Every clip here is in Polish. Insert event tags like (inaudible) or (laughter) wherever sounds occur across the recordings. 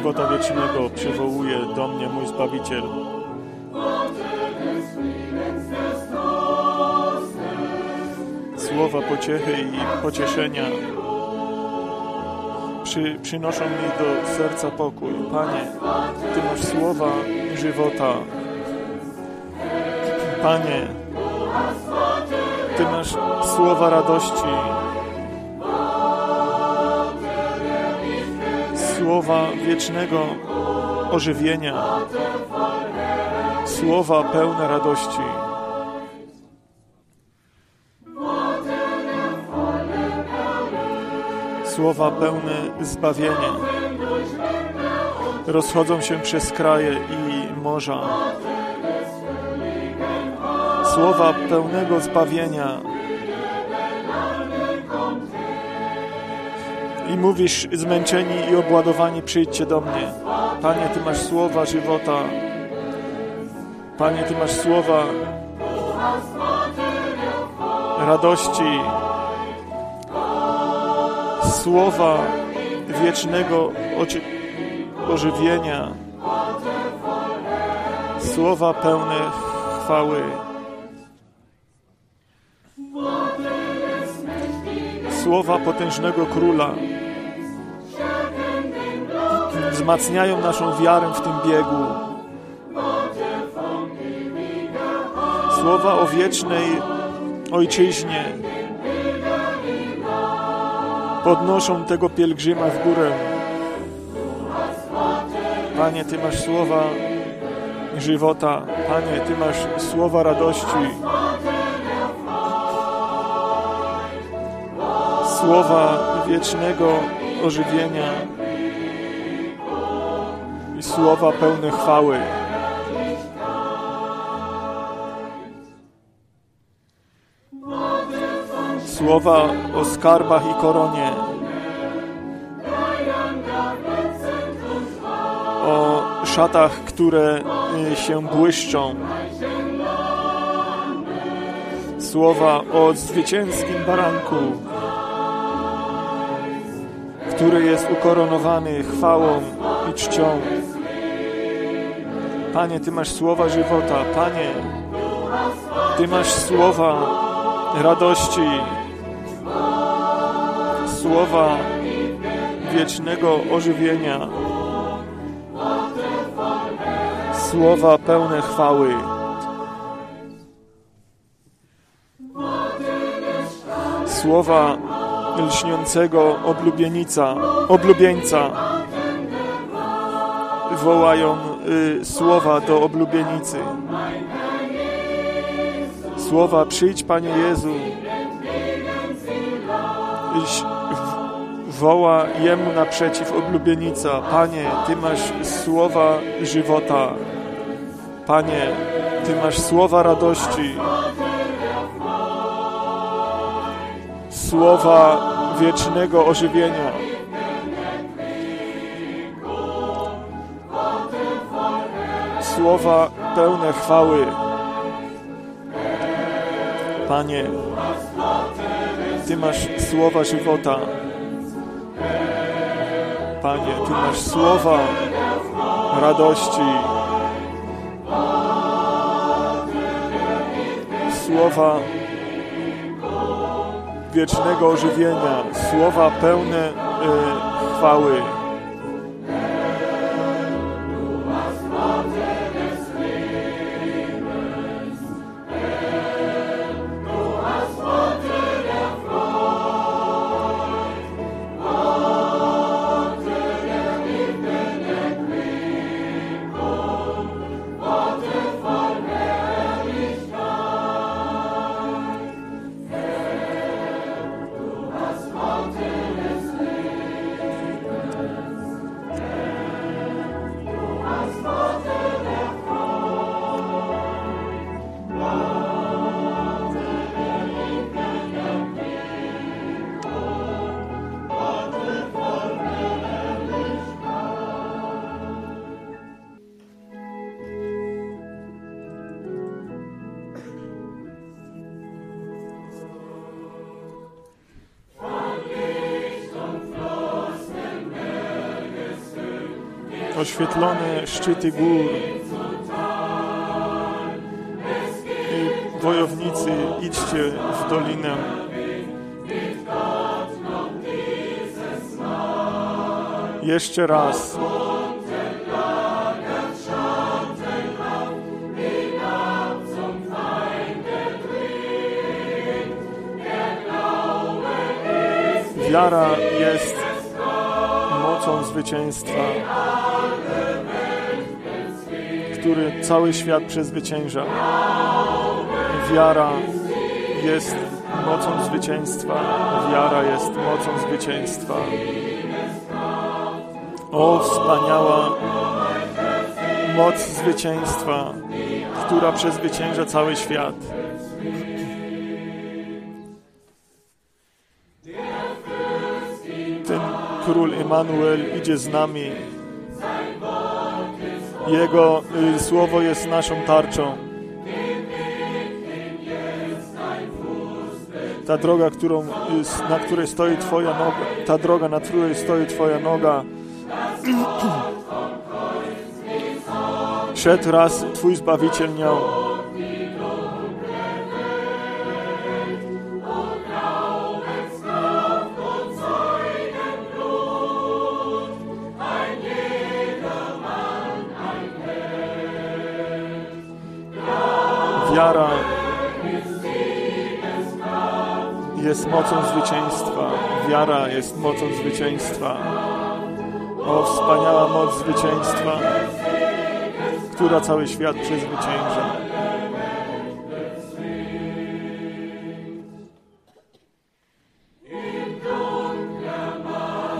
żywota wiecznego przywołuje do mnie mój Zbawiciel. Słowa pociechy i pocieszenia przy, przynoszą mi do serca pokój. Panie, Ty masz słowa żywota. Panie, Ty masz słowa radości. Słowa wiecznego ożywienia. Słowa pełne radości. Słowa pełne zbawienia. Rozchodzą się przez kraje i morza. Słowa pełnego zbawienia. I mówisz, zmęczeni i obładowani, przyjdźcie do mnie. Panie, Ty masz słowa żywota. Panie, Ty masz słowa radości, słowa wiecznego ożywienia, słowa pełne chwały. Słowa potężnego króla wzmacniają naszą wiarę w tym biegu. Słowa o wiecznej ojczyźnie podnoszą tego pielgrzyma w górę. Panie, Ty masz słowa żywota. Panie, Ty masz słowa radości. Słowa wiecznego ożywienia i słowa pełne chwały. Słowa o skarbach i koronie. O szatach, które y, się błyszczą. Słowa o zwycięskim baranku, który jest ukoronowany chwałą i czcią. Panie, Ty masz słowa żywota. Panie, Ty masz słowa radości, słowa wiecznego ożywienia, słowa pełne chwały. Słowa lśniącego oblubienica, oblubieńca wołają y, słowa do oblubienicy. Słowa przyjdź Panie Jezu. Iś woła Jemu naprzeciw oblubienica. Panie, Ty masz słowa żywota. Panie, Ty masz słowa radości. Słowa wiecznego ożywienia. Słowa pełne chwały. Panie, Ty masz słowa żywota. Panie, Ty masz słowa radości. Słowa wiecznego ożywienia, słowa pełne y, chwały. Oświetlone szczyty gór i wojownicy, idźcie w dolinę. Jeszcze raz. Wiara jest mocą zwycięstwa, który cały świat przezwycięża. Wiara jest mocą zwycięstwa. Wiara jest mocą zwycięstwa. O, wspaniała moc zwycięstwa, która przezwycięża cały świat. Ten król Emanuel idzie z nami. Jego y, słowo jest naszą tarczą. Ta droga, którą, y, na której stoi Twoja noga, ta droga, na której stoi Twoja noga, (clears throat) Szedł raz Twój Zbawiciel nią. Jest mocą zwycięstwa. O, wspaniała moc zwycięstwa, która cały świat przezwycięża.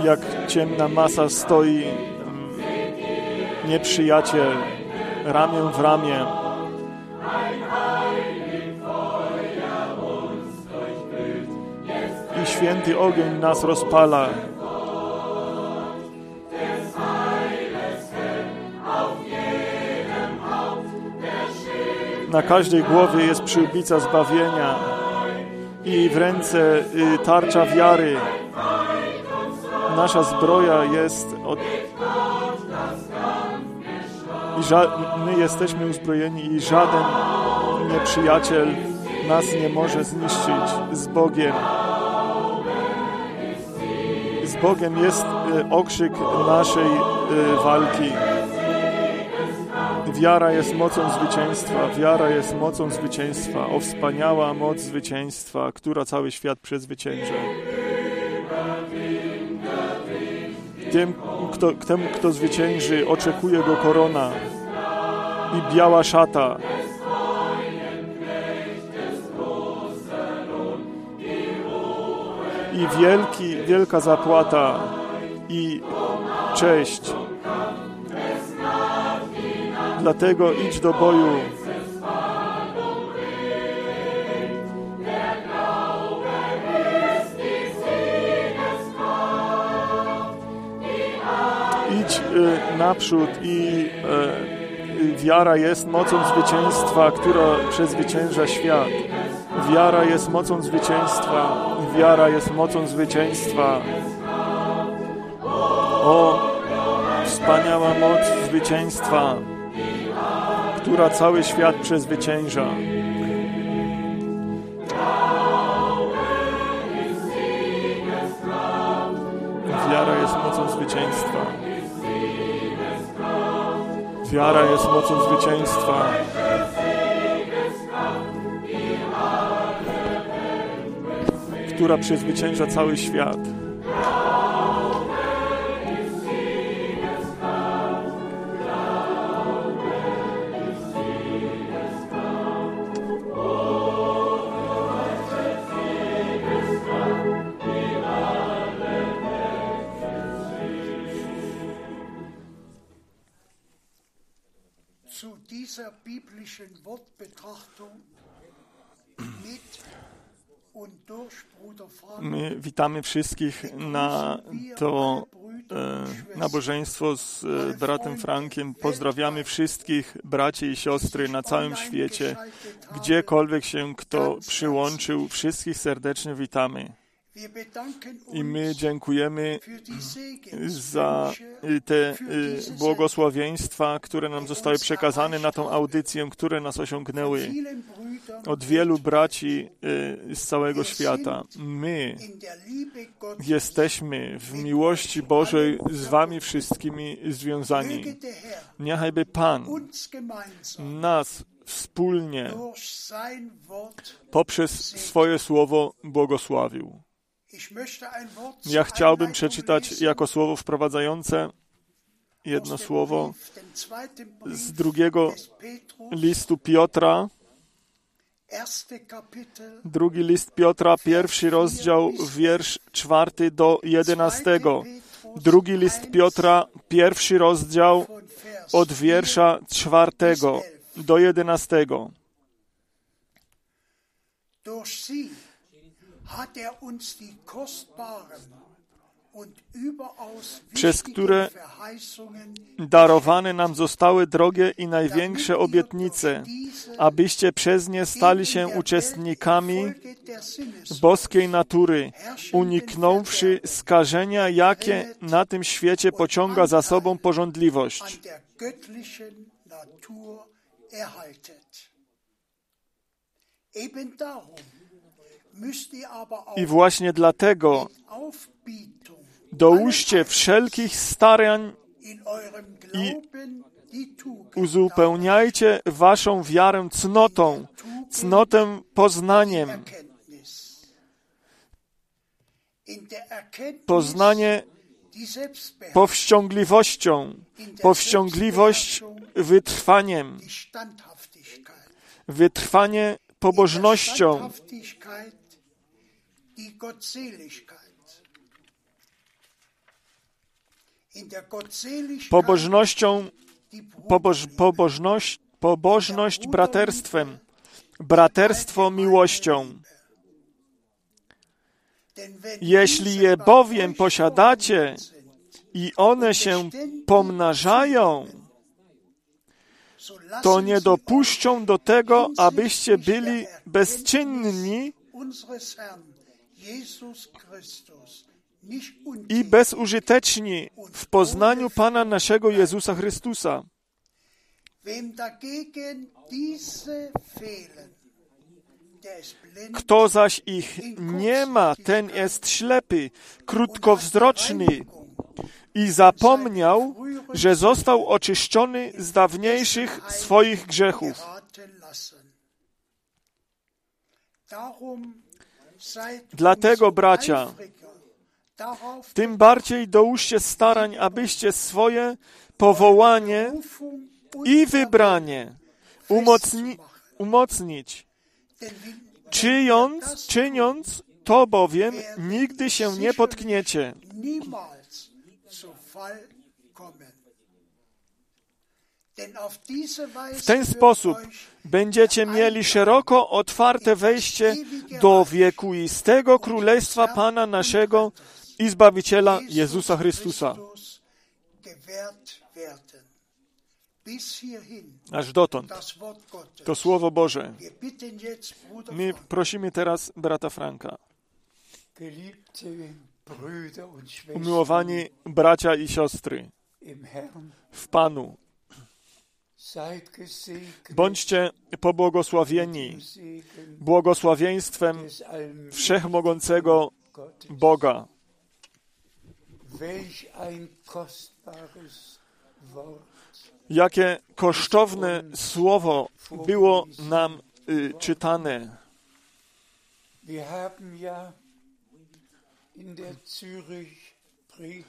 Jak ciemna masa stoi mm, nieprzyjaciel ramię w ramię. Święty ogień nas rozpala. Na każdej głowie jest przyłbica zbawienia i w ręce y, tarcza wiary. Nasza zbroja jest od... I my jesteśmy uzbrojeni i żaden nieprzyjaciel nas nie może zniszczyć z Bogiem. Bogiem jest y, okrzyk naszej y, walki. Wiara jest mocą zwycięstwa, wiara jest mocą zwycięstwa, o wspaniała moc zwycięstwa, która cały świat przezwycięża. Tym, kto, temu, kto zwycięży, oczekuje go korona i biała szata. I wielki, wielka zapłata i cześć. Dlatego idź do boju. Idź y, naprzód i y, wiara jest mocą zwycięstwa, która przezwycięża świat. Wiara jest mocą zwycięstwa. Wiara jest mocą zwycięstwa. O, wspaniała moc zwycięstwa która cały świat przezwycięża. Wiara jest mocą zwycięstwa. Wiara jest mocą zwycięstwa. Która przezwycięża cały świat. My witamy wszystkich na to e, nabożeństwo z e, bratem Frankiem. Pozdrawiamy wszystkich braci i siostry na całym świecie. Gdziekolwiek się kto przyłączył, wszystkich serdecznie witamy. I my dziękujemy za y, te y, błogosławieństwa, które nam zostały przekazane na tą audycję, które nas osiągnęły od wielu braci y, z całego świata. My jesteśmy w miłości Bożej z wami wszystkimi związani. Niechajby Pan nas wspólnie poprzez swoje słowo błogosławił. Ja chciałbym przeczytać jako słowo wprowadzające jedno słowo z drugiego listu Piotra, drugi list Piotra, pierwszy rozdział, wiersz czwarty do jedenastego. Drugi list Piotra, pierwszy rozdział, od wiersza czwartego do jedenastego. Przez wichtigen które Darowane nam zostały drogie i największe obietnice, abyście przez nie stali się uczestnikami boskiej natury, uniknąwszy skażenia, jakie na tym świecie pociąga za sobą porządliwość. Eben darum I właśnie dlatego dołóżcie wszelkich starań Tugend uzupełniajcie waszą wiarę cnotą, cnotę poznaniem, poznanie powściągliwością, powściągliwość wytrwaniem, wytrwanie pobożnością, die Gottseligkeit. Pobożnością, poboż, pobożność, pobożność braterstwem, braterstwo miłością. Jeśli je bowiem posiadacie i one się pomnażają, to nie dopuszczą do tego, abyście byli bezczynni i bezużyteczni w poznaniu Pana naszego Jezusa Chrystusa. Kto zaś ich nie ma, ten jest ślepy, krótkowzroczny i zapomniał, że został oczyszczony z dawniejszych swoich grzechów. Darum Dlatego, bracia, Tym bardziej dołóżcie starań, abyście swoje powołanie i wybranie umocni, umocnić. Czyjąc, czyniąc to bowiem, nigdy się nie potkniecie. W ten sposób będziecie mieli szeroko otwarte wejście do wiekuistego królestwa Pana naszego i Zbawiciela Jezusa Chrystusa. Aż dotąd. To Słowo Boże. My prosimy teraz brata Franka. Umiłowani bracia i siostry w Panu, bądźcie pobłogosławieni błogosławieństwem Wszechmogącego. Boga. Jakie kosztowne słowo było nam y, czytane.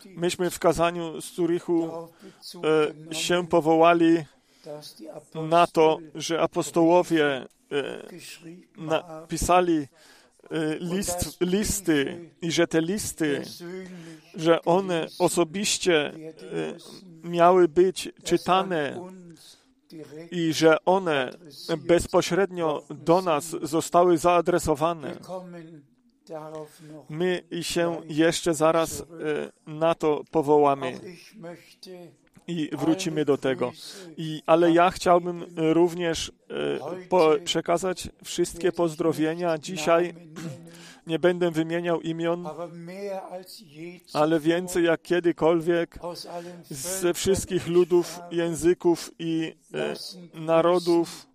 Myśmy w kazaniu z Zurichu genommen, się powołali na to, że apostołowie e, napisali e, list, listy i że te listy, że one osobiście e, miały być czytane i że one bezpośrednio do nas zostały zaadresowane. My się jeszcze zaraz na to powołamy i wrócimy do tego. I, ale ja chciałbym również e, po, przekazać wszystkie pozdrowienia dzisiaj. (clears throat) nie będę wymieniał imion, ale więcej jak kiedykolwiek ze wszystkich ludów, języków i e, narodów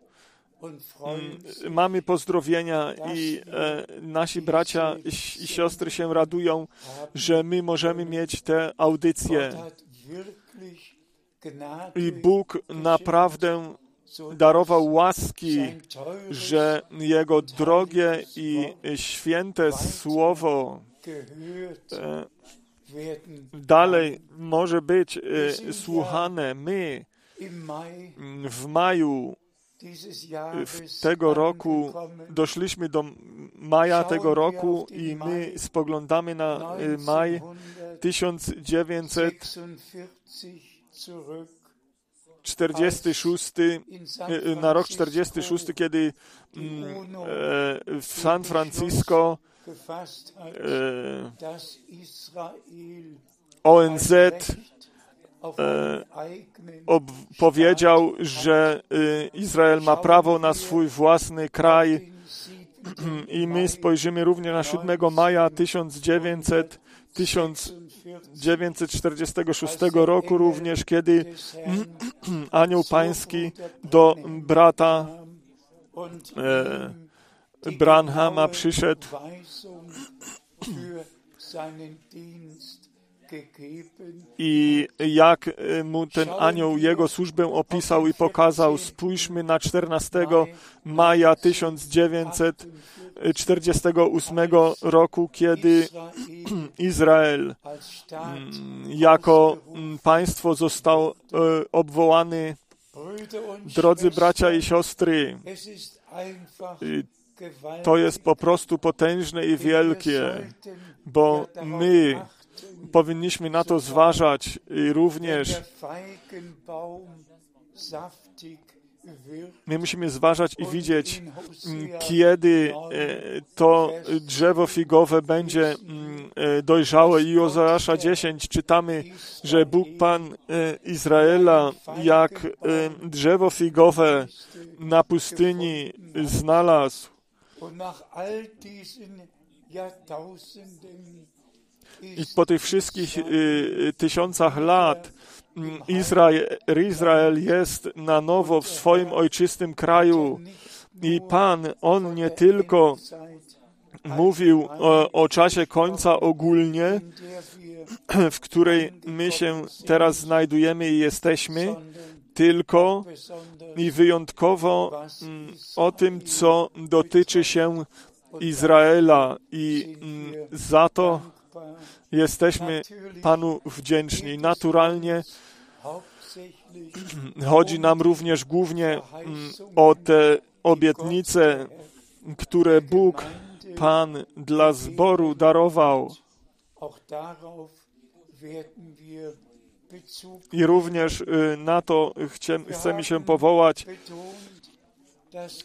sich, mamy pozdrowienia i e, nasi bracia i siostry się radują, że my możemy mieć te audycje. I Bóg naprawdę darował łaski, że Jego drogie i święte słowo e, dalej może być e, słuchane. My w maju tego roku doszliśmy do maja tego roku i my spoglądamy na e, maj 1946 1946 in San na rok 46, kiedy mm, e, w San Francisco e, ONZ e, powiedział, że e, Izrael ma prawo na swój własny kraj den (clears throat) 7. i my spojrzymy również na 7 maja 1900, 1946 roku również, kiedy (clears throat) anioł pański do brata e, Branhama przyszedł I jak e, mu ten anioł jego służbę opisał i pokazał. Spójrzmy na 14 maja 1948 roku, kiedy (clears throat) Izrael Staat jako mm, państwo został e, obwołany. Drodzy bracia i siostry, y, to jest po prostu potężne i wielkie, bo my powinniśmy na to zważać i również my musimy zważać i widzieć, mm, kiedy 9, e, to drzewo figowe będzie mm, e, dojrzałe. I Ozeasza 10 czytamy, że Bóg Pan e, Izraela jak drzewo figowe na pustyni znalazł. I po tych wszystkich y, tysiącach lat mm, Izrael, Izrael jest na nowo w swoim ojczystym kraju. I Pan, On nie tylko mówił o, o czasie końca ogólnie, (clears throat) w której my się teraz znajdujemy i jesteśmy, tylko i wyjątkowo mm, o tym, co dotyczy się Izraela. I mm, za to jesteśmy Panu wdzięczni. Naturalnie chodzi nam również głównie mm, o te obietnice, które Bóg, Pan dla zboru darował. I również y, na to chcemy się powołać.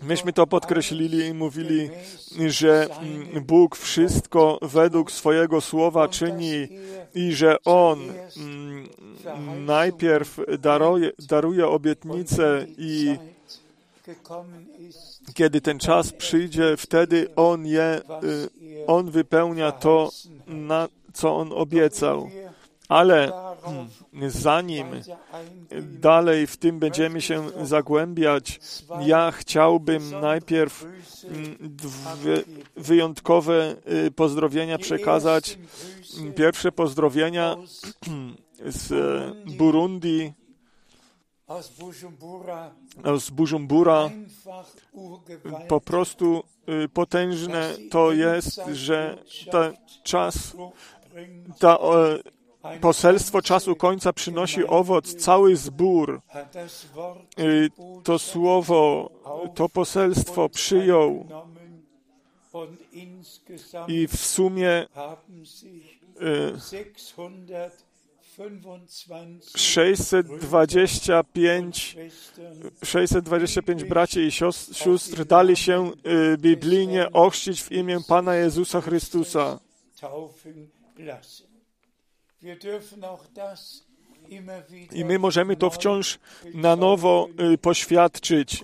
Myśmy to podkreślili i mówili, że mm, Bóg wszystko według swojego słowa czyni i że On mm, najpierw daruje, daruje obietnice i kiedy ten czas przyjdzie, wtedy On je, y, On wypełnia to, na co On obiecał. Ale zanim dalej w tym będziemy się zagłębiać, ja chciałbym najpierw mm, wyjątkowe y, pozdrowienia przekazać. Pierwsze pozdrowienia (clears throat) z Burundi, Bujumbura, z Bujumbura. Po prostu y, potężne to jest, że ten czas, ta, poselstwo czasu końca przynosi owoc, cały zbór. To słowo, to poselstwo przyjął i w sumie haben sich y, 625 625 Schwestern 625 braci i sióstr dali się y, biblijnie ochrzcić w imię Pana Jezusa Chrystusa. I my możemy to wciąż na nowo y, poświadczyć.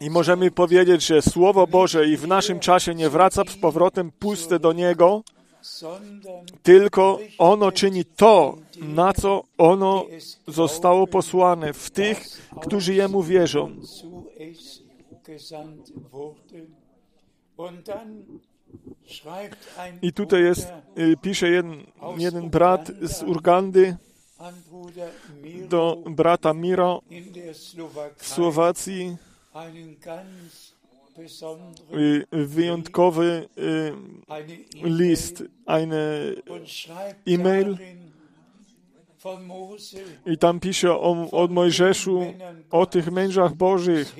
I możemy powiedzieć, że Słowo Boże i w naszym czasie nie wraca z powrotem puste do Niego, tylko ono czyni to, na co ono zostało posłane w tych, którzy Jemu wierzą. I tutaj jest, y, pisze jeden, jeden brat z Urgandy do brata Miro w Słowacji, y, wyjątkowy y, list, eine, E-Mail. i tam pisze o, o Mojżeszu, o tych mężach bożych,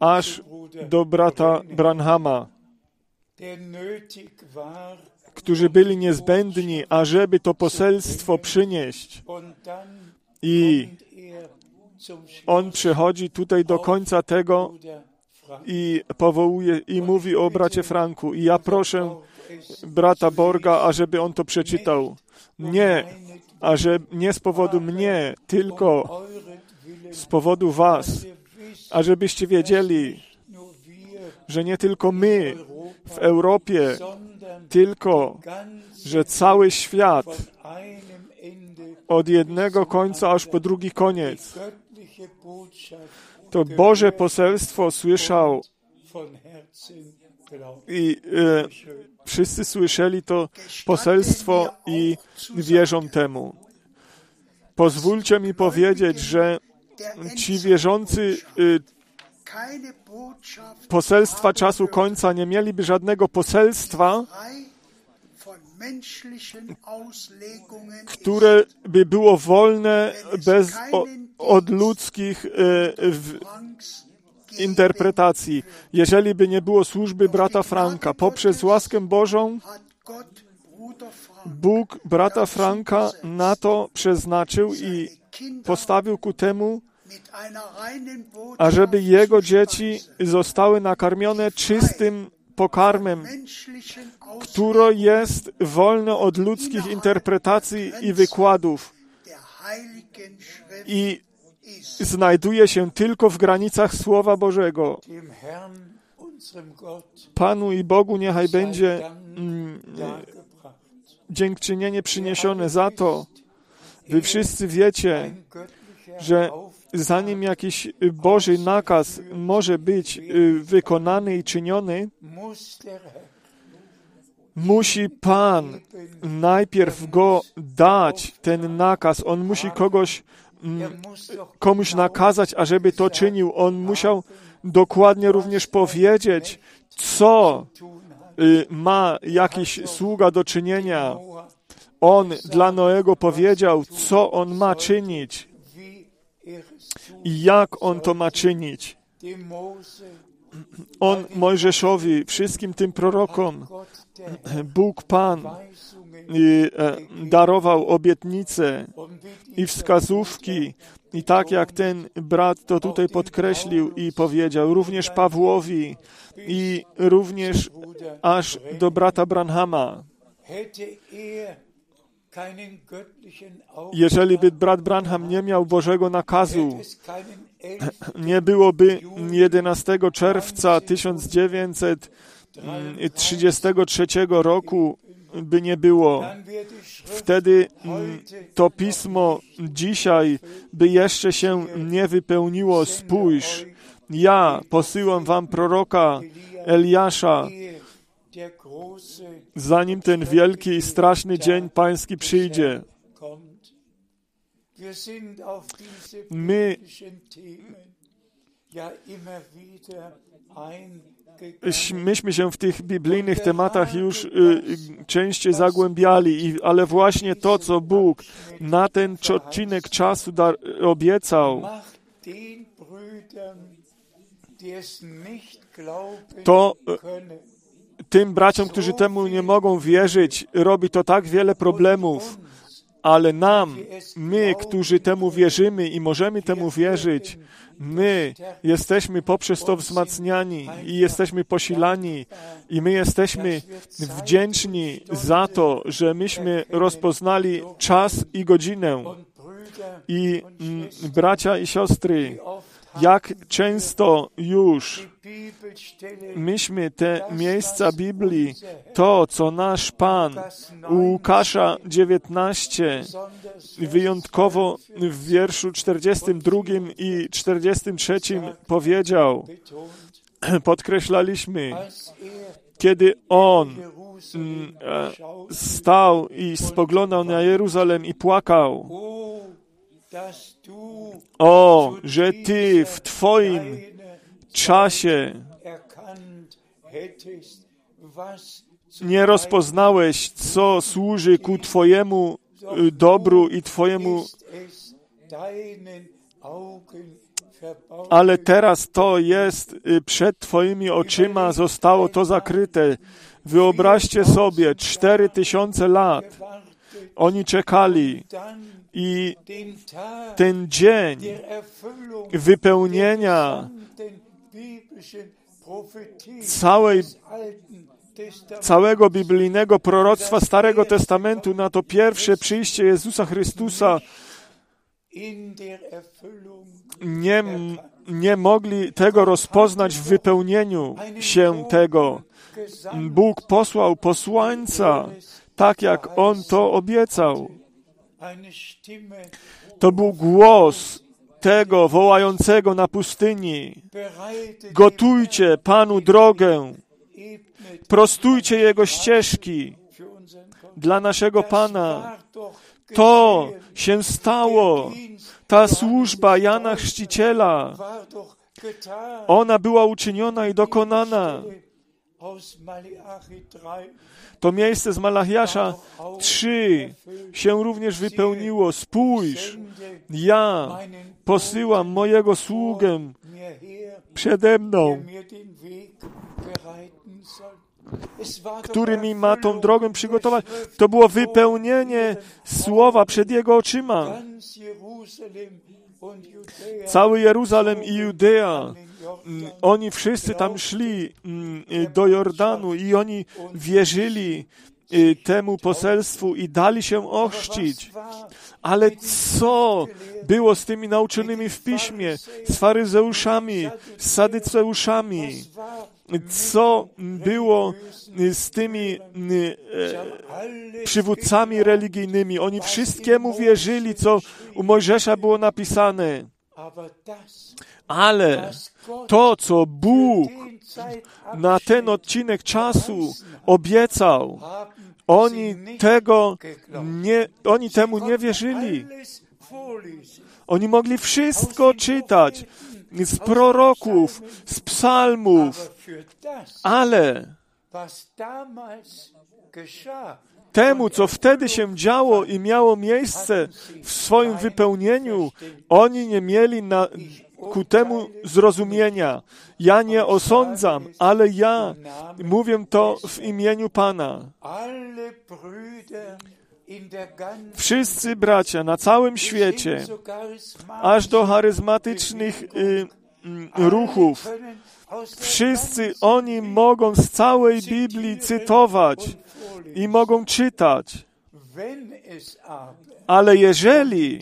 aż do brata Branhama, którzy byli niezbędni, ażeby to poselstwo przynieść. I on przychodzi tutaj do końca tego i powołuje i mówi o bracie Franku. I ja proszę brata Borga, ażeby on to przeczytał. Nie, aże nie z powodu mnie, tylko z powodu was, ażebyście wiedzieli, że nie tylko my w Europie, tylko, że cały świat od jednego końca aż po drugi koniec, to Boże poselstwo słyszał i e, wszyscy słyszeli to poselstwo i wierzą temu. Pozwólcie mi powiedzieć, że ci wierzący Botschaft poselstwa czasu końca nie mieliby żadnego poselstwa, które by było wolne bez, o, od ludzkich y, w, interpretacji. Jeżeli by nie było służby brata Franka, poprzez łaskę Bożą Bóg brata Franka na to przeznaczył i postawił ku temu, ażeby jego dzieci zostały nakarmione czystym pokarmem, które jest wolne od ludzkich interpretacji i wykładów. i znajduje się tylko w granicach Słowa Bożego. Panu i Bogu niechaj będzie mm, dziękczynienie przyniesione za to. Wy wszyscy wiecie, że zanim jakiś Boży nakaz może być y, wykonany i czyniony, musi Pan najpierw go dać, ten nakaz. On musi kogoś, mm, komuś nakazać, ażeby to czynił. On musiał dokładnie również powiedzieć, co y, ma jakiś sługa do czynienia. On dla Noego powiedział, co on ma czynić i jak on to ma czynić. On Mojżeszowi, wszystkim tym prorokom, Bóg Pan e, darował obietnice i wskazówki. I tak jak ten brat to tutaj podkreślił i powiedział, również Pawłowi i również aż do brata Branhama. Jeżeli by brat Branham nie miał Bożego nakazu, hätte es keinen 11. nie byłoby 11 czerwca 1933 roku, by nie było. Wtedy mm, to pismo dzisiaj by jeszcze się nie wypełniło. Spójrz, ja posyłam wam proroka Eliasza, zanim ten wielki i straszny dzień pański przyjdzie. My myśmy się w tych biblijnych tematach już y, y, częściej zagłębiali, i, ale właśnie to, co Bóg na ten odcinek czasu obiecał, to y, tym braciom, którzy temu nie mogą wierzyć, robi to tak wiele problemów, ale nam, my, którzy temu wierzymy i możemy temu wierzyć, my jesteśmy poprzez to wzmacniani i jesteśmy posilani i my jesteśmy wdzięczni za to, że myśmy rozpoznali czas i godzinę. I mm, bracia i siostry, jak często już myśmy te miejsca Biblii, to co nasz Pan u Łukasza 19, wyjątkowo w wierszu 42 i 43 powiedział, (clears throat) podkreślaliśmy, kiedy On mm, e, stał i spoglądał na Jeruzalem i płakał. O, że Ty w Twoim czasie nie rozpoznałeś, co służy ku Twojemu y, dobru i Twojemu, ale teraz to jest y, przed Twoimi oczyma, zostało to zakryte. Wyobraźcie sobie, cztery tysiące lat oni czekali i ten dzień wypełnienia całej, całego biblijnego proroctwa Starego Testamentu na to pierwsze przyjście Jezusa Chrystusa nie, nie mogli tego rozpoznać w wypełnieniu się tego. Bóg posłał posłańca, tak jak On to obiecał. To był głos tego wołającego na pustyni. Gotujcie Panu drogę, prostujcie Jego ścieżki dla naszego Pana. To się stało. Ta służba Jana Chrzciciela, ona była uczyniona i dokonana. To miejsce z Malachiasza 3 się również wypełniło. Spójrz, ja posyłam mojego sługę przede mną, który mi ma tą drogę przygotować. To było wypełnienie słowa przed jego oczyma. Cały Jeruzalem i Judea, oni wszyscy tam szli mm, do Jordanu i oni wierzyli y, temu poselstwu i dali się ochrzcić. Ale co było z tymi nauczonymi w piśmie, z faryzeuszami, z sadyceuszami? Co było z tymi e, przywódcami religijnymi? Oni wszystkiemu wierzyli, co u Mojżesza było napisane. Ale to, co Bóg na ten odcinek czasu obiecał, oni tego nie, oni temu nie wierzyli. Oni mogli wszystko czytać z proroków, z psalmów, ale temu, co wtedy się działo i miało miejsce w swoim wypełnieniu, oni nie mieli na, ku temu zrozumienia. Ja nie osądzam, ale ja mówię to w imieniu Pana. Wszyscy bracia na całym świecie, aż do charyzmatycznych y, y, ruchów, wszyscy oni mogą z całej Biblii cytować i mogą czytać. Ale jeżeli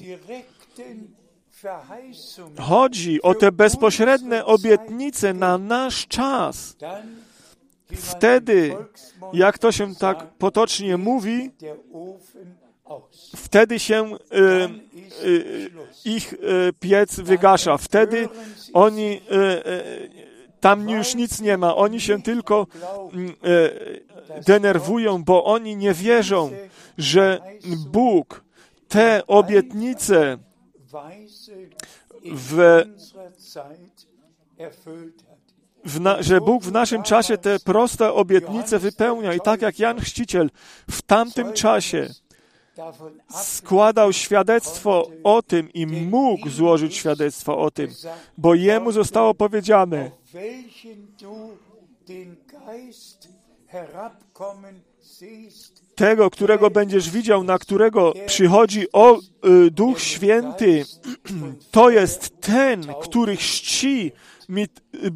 chodzi o te bezpośrednie obietnice na nasz czas, wtedy, jak to się tak potocznie mówi, wtedy się y, y, ich y, piec wygasza. Wtedy oni, tam już nic nie ma. Oni się tylko mm, denerwują, bo oni nie wierzą, że Bóg te obietnice w, w na, że Bóg w naszym czasie te proste obietnice wypełnia. I tak jak Jan Chrzciciel w tamtym czasie składał świadectwo o tym i mógł złożyć świadectwo o tym, bo jemu zostało powiedziane, tego, którego będziesz widział, na którego przychodzi o, y, Duch Święty, (clears throat) to jest ten, który chrzci, mi, y,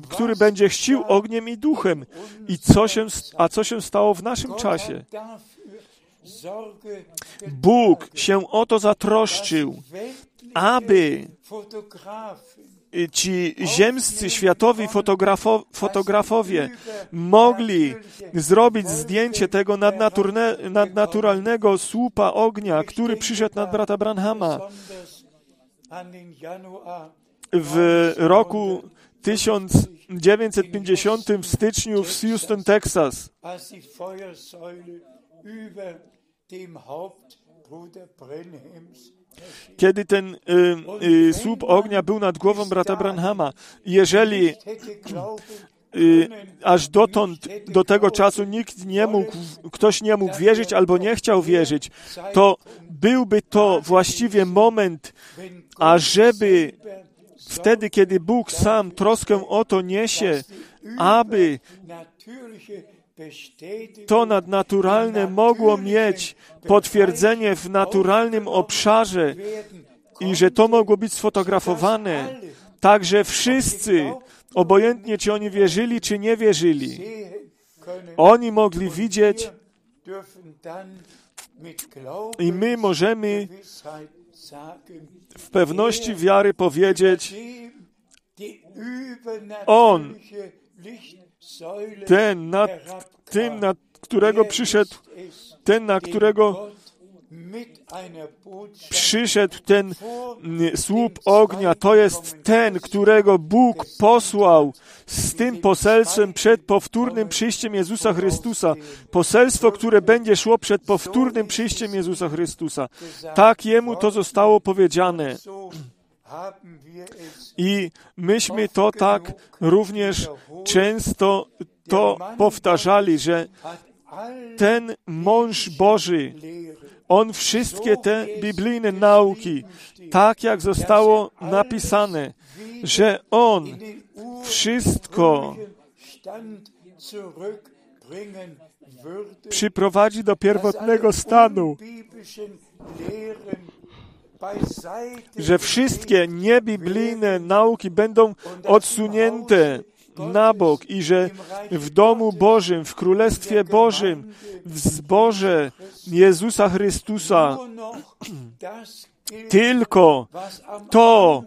który będzie chrzcił ogniem i duchem. I co się, a co się stało w naszym czasie? Bóg się o to zatroszczył, aby ci ziemscy, światowi fotografo, fotografowie mogli zrobić zdjęcie tego nadnaturalnego słupa ognia, który przyszedł nad brata Branhama w roku 1950 w styczniu w Houston, Texas. dem Haupt Bruder Brenhems. Kiedy ten y, y, słup ognia był nad głową brata Branhama. Jeżeli y, aż dotąd, do tego czasu nikt nie mógł, ktoś nie mógł wierzyć albo nie chciał wierzyć, to byłby to właściwie moment, ażeby wtedy, kiedy Bóg sam troskę o to niesie, aby to nadnaturalne mogło mieć potwierdzenie w naturalnym obszarze i że to mogło być sfotografowane. Także wszyscy, obojętnie czy oni wierzyli, czy nie wierzyli, oni mogli widzieć i my możemy w pewności wiary powiedzieć, On, ten, nad tym, nad którego przyszedł, ten, na którego przyszedł ten mm, słup ognia, to jest ten, którego Bóg posłał z tym poselstwem przed powtórnym przyjściem Jezusa Chrystusa. Poselstwo, które będzie szło przed powtórnym przyjściem Jezusa Chrystusa. Tak jemu to zostało powiedziane. I myśmy to tak również często to powtarzali, że ten mąż Boży, on wszystkie te biblijne nauki, tak jak zostało napisane, że on wszystko przyprowadzi do pierwotnego stanu, że wszystkie niebiblijne nauki będą odsunięte na bok i że w domu Bożym, w Królestwie Bożym, w zborze Jezusa Chrystusa (clears throat) tylko to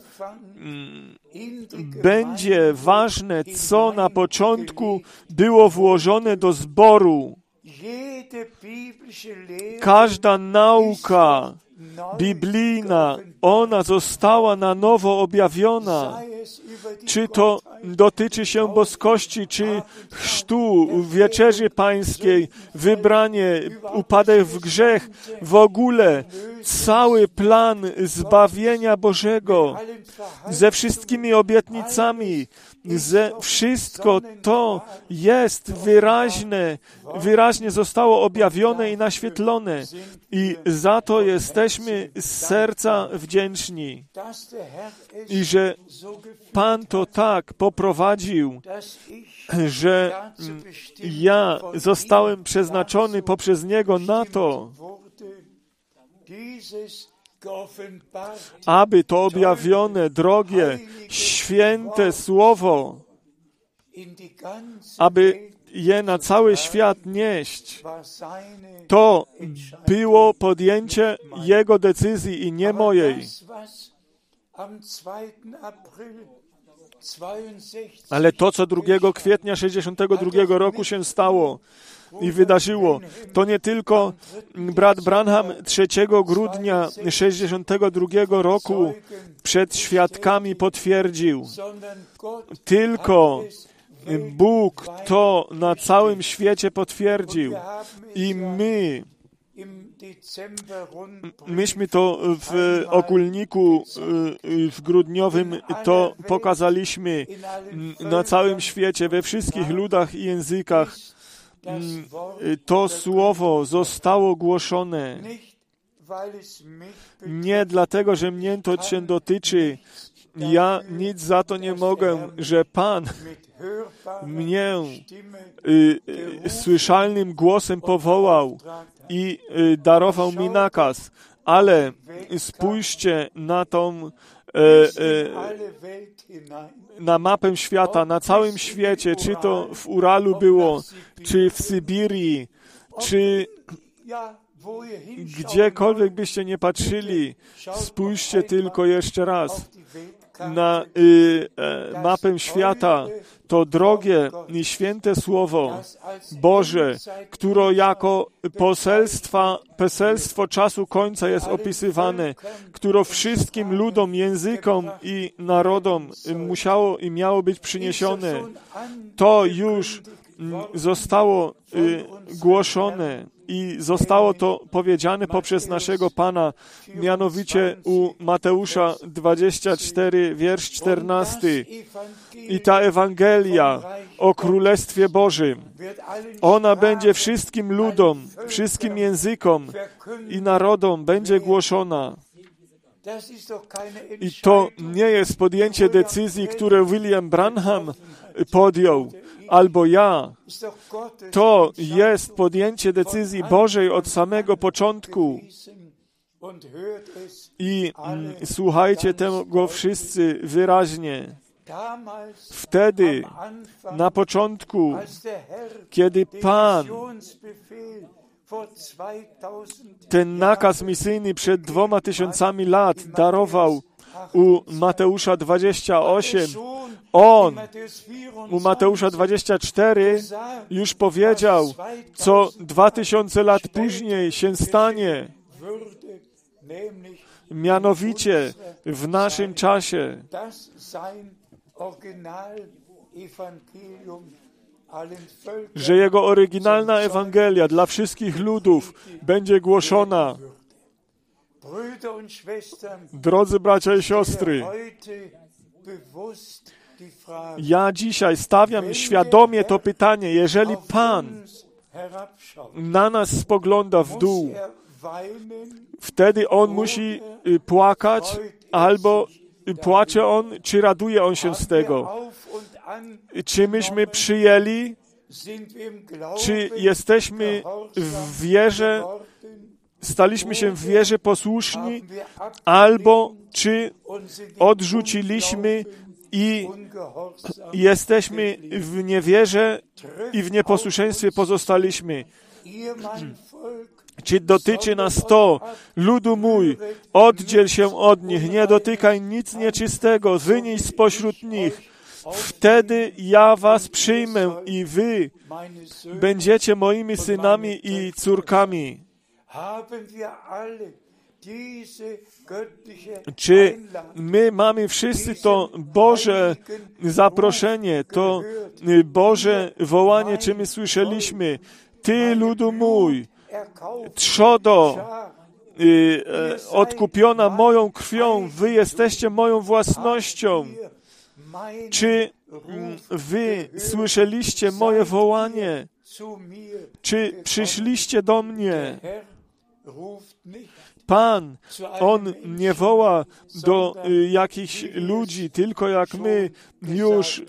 będzie ważne, co na początku było włożone do zboru. Każda nauka biblijna, ona została na nowo objawiona. Czy to dotyczy się boskości, czy chrztu, wieczerzy pańskiej, wybranie, upadek w grzech, w ogóle cały plan zbawienia Bożego ze wszystkimi obietnicami, ze wszystko to jest wyraźne, wyraźnie zostało objawione i naświetlone. I za to jesteśmy z serca wdzięczni. I że Pan to tak poprowadził, że ja zostałem przeznaczony poprzez Niego na to, aby to objawione, drogie, święte Słowo, aby je na cały świat nieść. To było podjęcie Jego decyzji i nie mojej. Ale to, co 2 kwietnia 62 roku się stało i wydarzyło, to nie tylko brat Branham 3 grudnia 62 roku przed świadkami potwierdził, tylko Bóg to na całym świecie potwierdził. I my Myśmy to w okulniku w grudniowym to pokazaliśmy na całym świecie, we wszystkich ludach i językach. To słowo zostało głoszone nie dlatego, że mnie to się dotyczy. Ja nic za to nie mogę, że Pan mnie y, y, słyszalnym głosem powołał i y, darował mi nakaz. Ale spójrzcie na tą na mapę świata, na całym świecie, czy to w Uralu było, czy w Sybirii, czy Gdziekolwiek byście nie patrzyli, spójrzcie tylko jeszcze raz na y, e, mapę świata, to drogie i święte Słowo Boże, które jako poselstwa, poselstwo czasu końca jest opisywane, które wszystkim ludom, językom i narodom musiało i miało być przyniesione. To już mm, zostało y, głoszone i zostało to powiedziane poprzez naszego Pana, mianowicie u Mateusza 24, wiersz 14. I ta Ewangelia o Królestwie Bożym, ona będzie wszystkim ludom, wszystkim językom i narodom będzie głoszona. I to nie jest podjęcie decyzji, które William Branham podjął, albo ja. To jest podjęcie decyzji Bożej od samego początku. I mm, słuchajcie tego wszyscy wyraźnie. Wtedy, na początku, kiedy Pan ten nakaz misyjny przed dwoma tysiącami lat darował u Mateusza 28, on u Mateusza 24 już powiedział, co dwa tysiące lat później się stanie, mianowicie w naszym czasie. że jego oryginalna Ewangelia dla wszystkich ludów będzie głoszona. Drodzy bracia i siostry, ja dzisiaj stawiam świadomie to pytanie, jeżeli Pan na nas spogląda w dół, wtedy On musi y, płakać, albo y, płacze On, czy raduje On się z tego. Czy myśmy przyjęli, czy jesteśmy w wierze, staliśmy się w wierze posłuszni, albo czy odrzuciliśmy i jesteśmy w niewierze i w nieposłuszeństwie pozostaliśmy. Czy dotyczy nas to, ludu mój, oddziel się od nich, nie dotykaj nic nieczystego, wynieś spośród nich. Wtedy ja was przyjmę i wy będziecie moimi synami i córkami. Czy my mamy wszyscy to Boże zaproszenie, to Boże wołanie, czy my słyszeliśmy? Ty, ludu mój, trzodo, y, e, odkupiona moją krwią, wy jesteście moją własnością. Czy mm, wy słyszeliście moje wołanie? Czy przyszliście do mnie? Pan, On nie woła do y, jakichś ludzi, tylko jak my już y,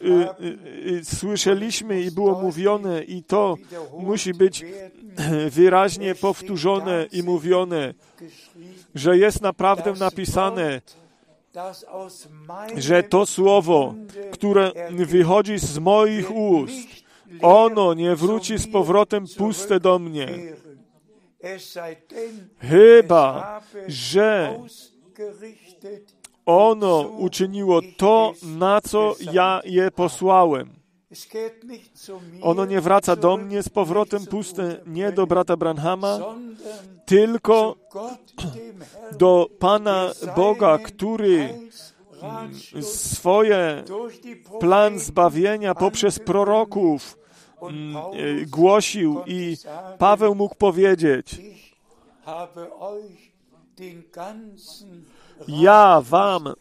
y, słyszeliśmy i było mówione, i to musi być (laughs) wyraźnie powtórzone i mówione, że jest naprawdę napisane, że to słowo, które wychodzi z moich ust, ono nie wróci z powrotem puste do mnie. Chyba, że ono uczyniło to, na co ja je posłałem. Ono nie wraca do mnie z powrotem puste, nie do brata Branhama, tylko do Pana Boga, który swoje plan zbawienia poprzez proroków mm, głosił i Paweł mógł powiedzieć, ja wam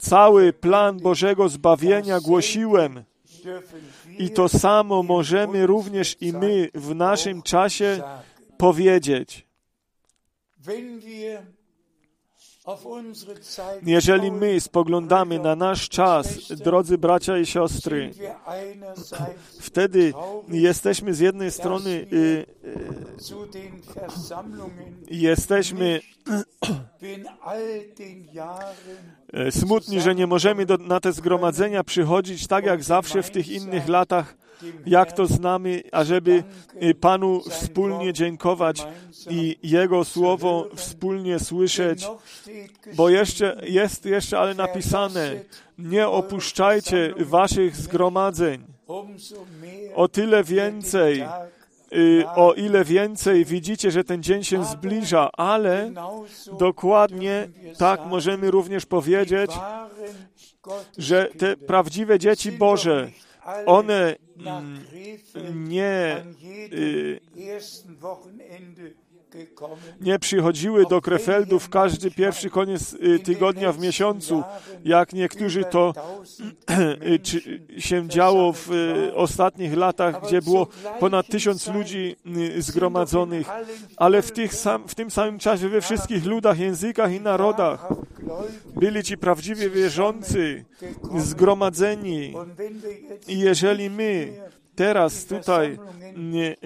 cały plan Bożego zbawienia głosiłem i to samo możemy również i my w naszym czasie powiedzieć. Jeżeli my spoglądamy na nasz czas, drodzy bracia i siostry, wtedy jesteśmy z jednej strony y, y, jesteśmy smutni, że nie możemy do, na te zgromadzenia przychodzić tak jak zawsze w tych innych latach, jak to znamy, ażeby y, Panu wspólnie dziękować i Jego Słowo wspólnie słyszeć, bo jeszcze jest jeszcze ale napisane, nie opuszczajcie waszych zgromadzeń. O tyle więcej, y, o ile więcej widzicie, że ten dzień się zbliża, ale dokładnie tak możemy również powiedzieć, że te prawdziwe dzieci Boże, one mm, nie, y, nie przychodziły do Krefeldu w każdy pierwszy koniec y, tygodnia w miesiącu, jak niektórzy to (clears throat) się działo w y, ostatnich latach, gdzie było ponad tysiąc ludzi y, zgromadzonych, ale w, sam, w tym samym czasie we wszystkich ludach, językach i narodach byli ci prawdziwie wierzący, zgromadzeni. I jeżeli my teraz tutaj nie,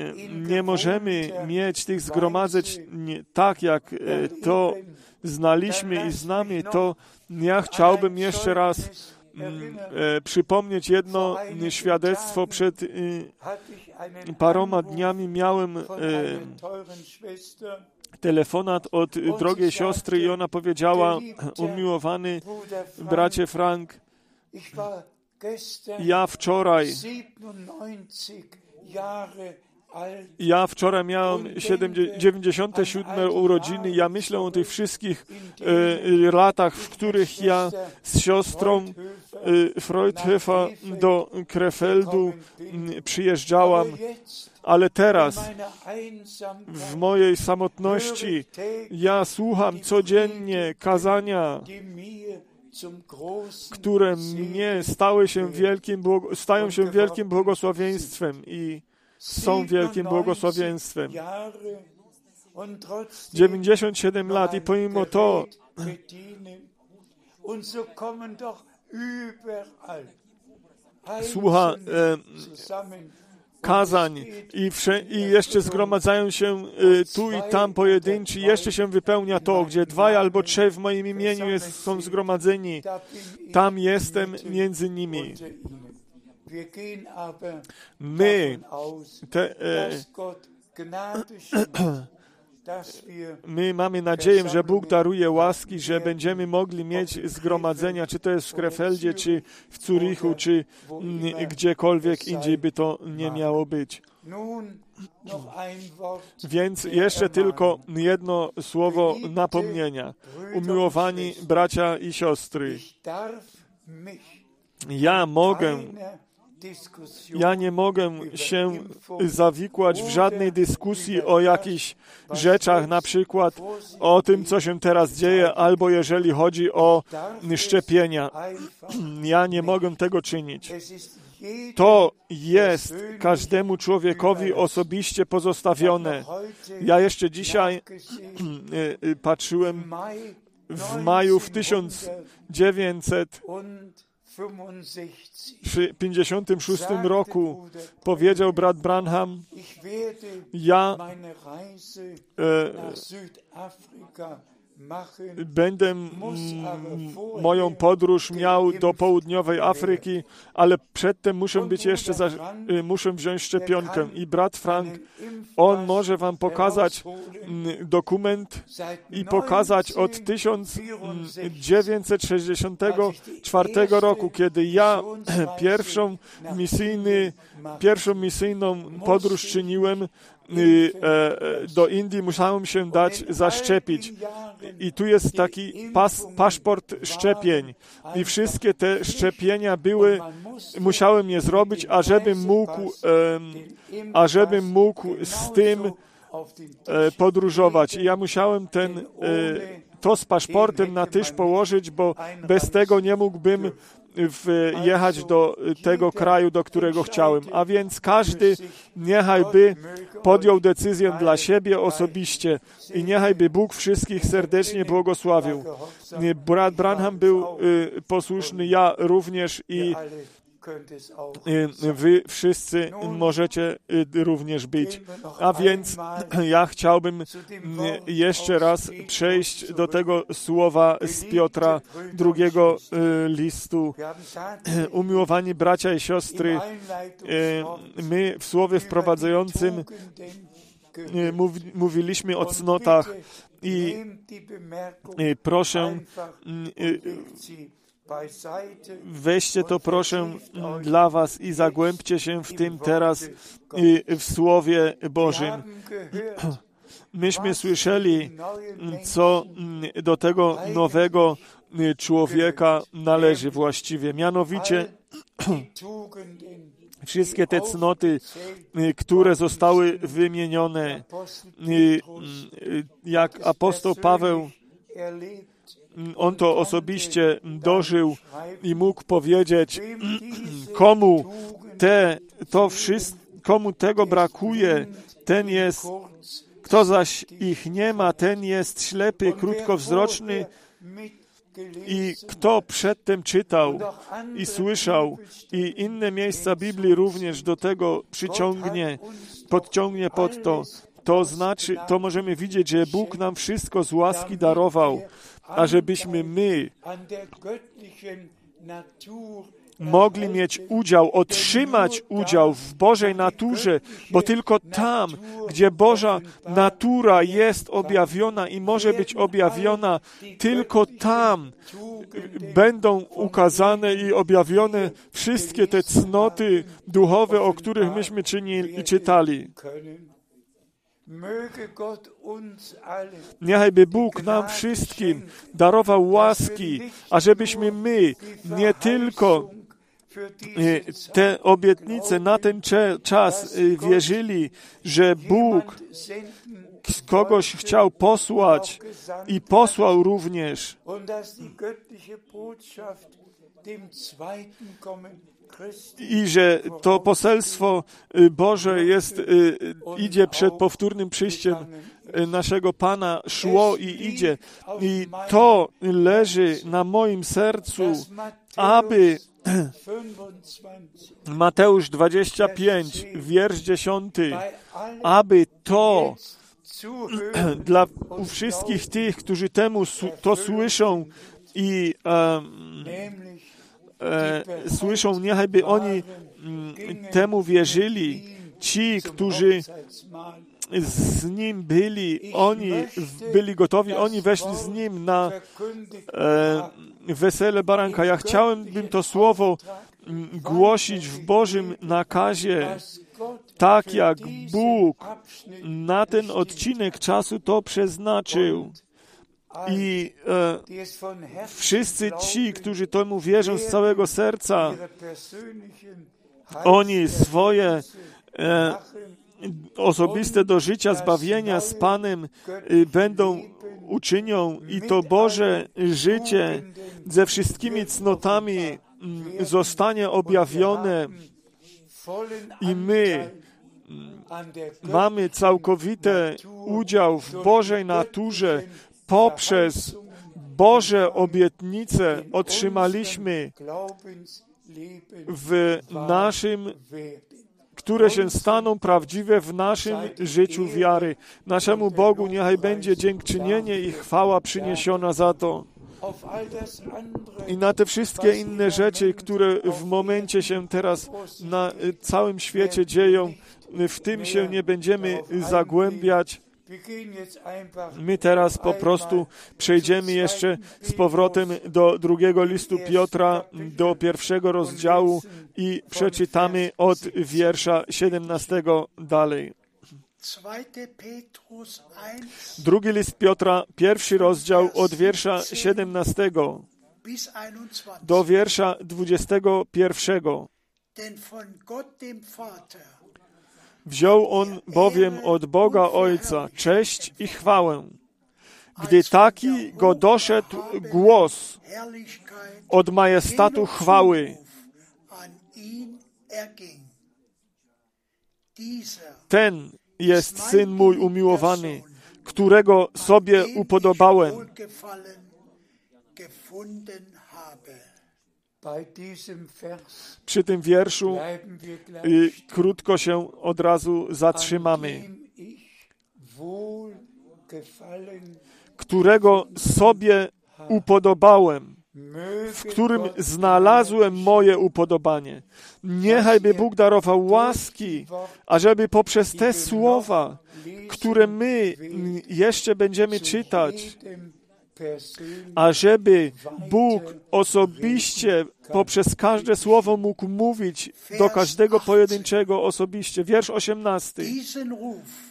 nie możemy mieć tych zgromadzeń tak, jak e, to znaliśmy i znamy, to ja chciałbym jeszcze raz mm, e, przypomnieć jedno świadectwo. Przed e, paroma dniami miałem e, telefonat od drogiej siostry i ona powiedziała, umiłowany bracie Frank, ja wczoraj ja wczoraj miałem 7, 97 urodziny. Ja myślę o tych wszystkich e, latach, w których ja z siostrą e, do Krefeldu przyjeżdżałam. Ale teraz, w mojej samotności, ja słucham codziennie kazania, które mnie stały się wielkim, stają się wielkim błogosławieństwem i są wielkim błogosławieństwem. 97 lat i pomimo to słucha e, kazań i, i jeszcze zgromadzają się e, tu i tam pojedynczy, jeszcze się wypełnia to, gdzie dwaj albo trzej w moim imieniu jest, są zgromadzeni, tam jestem między nimi. My, te, e, my mamy nadzieję, że Bóg daruje łaski, że będziemy mogli mieć zgromadzenia, czy to jest w Krefeldzie, czy w Zurichu, czy gdziekolwiek indziej by to nie miało być. Więc jeszcze tylko jedno słowo napomnienia. Umiłowani bracia i siostry, ja mogę ja nie mogę się zawikłać w żadnej dyskusji o jakichś rzeczach, na przykład o tym, co się teraz dzieje, albo jeżeli chodzi o szczepienia. (clears throat) Ja nie mogę tego czynić. To jest każdemu człowiekowi osobiście pozostawione. Ja jeszcze dzisiaj (clears throat) patrzyłem w maju w 1900 w 56 roku powiedział brat Branham, ja e, będę moją podróż miał do południowej Afryki, ale przedtem muszę być jeszcze, za, y, muszę wziąć szczepionkę. I brat Frank, on może wam pokazać dokument i pokazać od 1964 roku, kiedy ja (clears throat) pierwszą, misyjny, pierwszą misyjną podróż czyniłem do Indii, musiałem się dać zaszczepić. I tu jest taki pas, paszport szczepień. I wszystkie te szczepienia były, musiałem je zrobić, ażebym mógł, ażebym mógł z tym e, podróżować. I ja musiałem ten, e, to z paszportem na tyż położyć, bo bez tego nie mógłbym jechać do tego kraju, do którego chciałem. A więc każdy niechaj by podjął decyzję dla siebie osobiście i niechaj by Bóg wszystkich serdecznie błogosławił. Brat Branham był posłuszny, ja również i y, wy wszyscy możecie y, również być. A więc ja chciałbym jeszcze raz przejść do tego słowa z Piotra drugiego y, listu. Umiłowani bracia i siostry, my w słowie wprowadzającym mówiliśmy o cnotach i proszę, weźcie to proszę dla was i zagłębcie się w tym teraz w Słowie Bożym. Myśmy słyszeli, co mm, do tego nowego y, człowieka należy właściwie. Mianowicie (clears throat) wszystkie te cnoty, y, które zostały wymienione, y, jak apostoł Paweł, on to osobiście dożył i mógł powiedzieć, komu te, to wszystko, komu tego brakuje, ten jest, kto zaś ich nie ma, ten jest ślepy, krótkowzroczny i kto przedtem czytał i słyszał i inne miejsca Biblii również do tego przyciągnie, podciągnie pod to. To znaczy, to możemy widzieć, że Bóg nam wszystko z łaski darował, my der göttlichen Natur mogli mieć udział, otrzymać udział w Bożej naturze, bo tylko tam, gdzie Boża natura jest objawiona i może być objawiona, tylko tam będą ukazane i objawione wszystkie te cnoty duchowe, o których myśmy czynili, czytali. Niechajby Bóg nam wszystkim darował łaski, ażebyśmy my nie tylko te obietnice na ten czas y, wierzyli, że Bóg kogoś chciał posłać i posłał również. I że to poselstwo y, Boże jest, y, y, idzie przed powtórnym przyjściem naszego Pana, szło i idzie. I to leży na moim sercu, aby Matthäus (clears throat) 25 Mateusz 25, wiersz 10, bei allen aby to (clears throat) dla wszystkich tych, którzy temu to słyszą i nämlich e, słyszą, niechajby oni mm, temu wierzyli. Ci, którzy z nim byli, oni byli gotowi, oni weszli z nim na e, wesele baranka. Ja chciałem to słowo mm, głosić w Bożym nakazie, tak jak Bóg na ten odcinek czasu to przeznaczył. I e, wszyscy ci, którzy temu wierzą z całego serca, oni swoje e, osobiste do życia, zbawienia z Panem y, będą uczynią i to Boże życie ze wszystkimi cnotami mm, zostanie objawione. I my der mamy całkowity udział w Bożej naturze poprzez Boże obietnice otrzymaliśmy w naszym które się staną prawdziwe w naszym życiu wiary. Naszemu Bogu niechaj będzie dziękczynienie i chwała przyniesiona za to. I na te wszystkie inne rzeczy, które w momencie się teraz na całym świecie dzieją, w tym się nie będziemy zagłębiać. My teraz po prostu przejdziemy jeszcze z powrotem do drugiego listu Piotra, do pierwszego rozdziału i przeczytamy od wiersza 17 dalej. 2. Petrus 1 Drugi list Piotra, pierwszy rozdział od wiersza 17 bis 21. do wiersza 21. Wziął on bowiem od Boga Ojca cześć i chwałę, gdy taki go doszedł głos od majestatu chwały. Ten jest syn mój umiłowany, którego sobie upodobałem. Przy tym wierszu y, krótko się od razu zatrzymamy, którego sobie upodobałem, w którym znalazłem moje upodobanie. Niechaj by Bóg darował łaski, ażeby poprzez te słowa, które my jeszcze będziemy czytać, persönlich ażeby Bóg osobiście poprzez każde słowo mógł mówić do każdego pojedynczego osobiście. Wiersz 18. Diesen Ruf.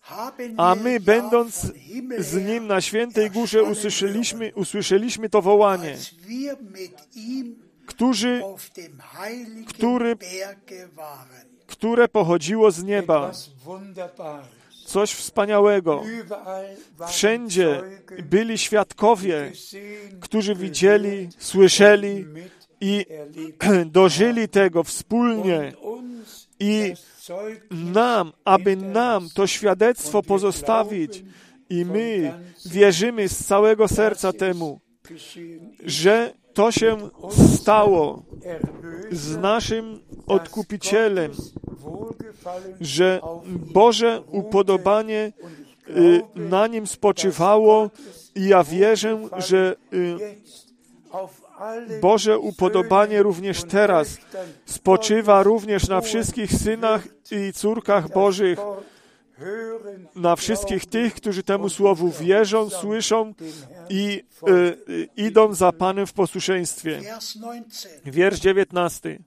Haben A my, będąc z Nim na świętej górze, usłyszeliśmy, usłyszeliśmy to wołanie, którzy, Który- które pochodziło z nieba. Coś wspaniałego. Wszędzie byli świadkowie, którzy widzieli, słyszeli i (clears throat) dożyli tego wspólnie. I nam, aby nam to świadectwo pozostawić. I my wierzymy z całego serca temu, że to się stało z naszym odkupicielem, że Boże upodobanie y, na nim spoczywało i ja wierzę, że y, Boże upodobanie również teraz spoczywa również na wszystkich synach i córkach Bożych, na wszystkich tych, którzy temu słowu wierzą, słyszą i y, y, idą za Panem w posłuszeństwie. Vers 19. Wiersz 19.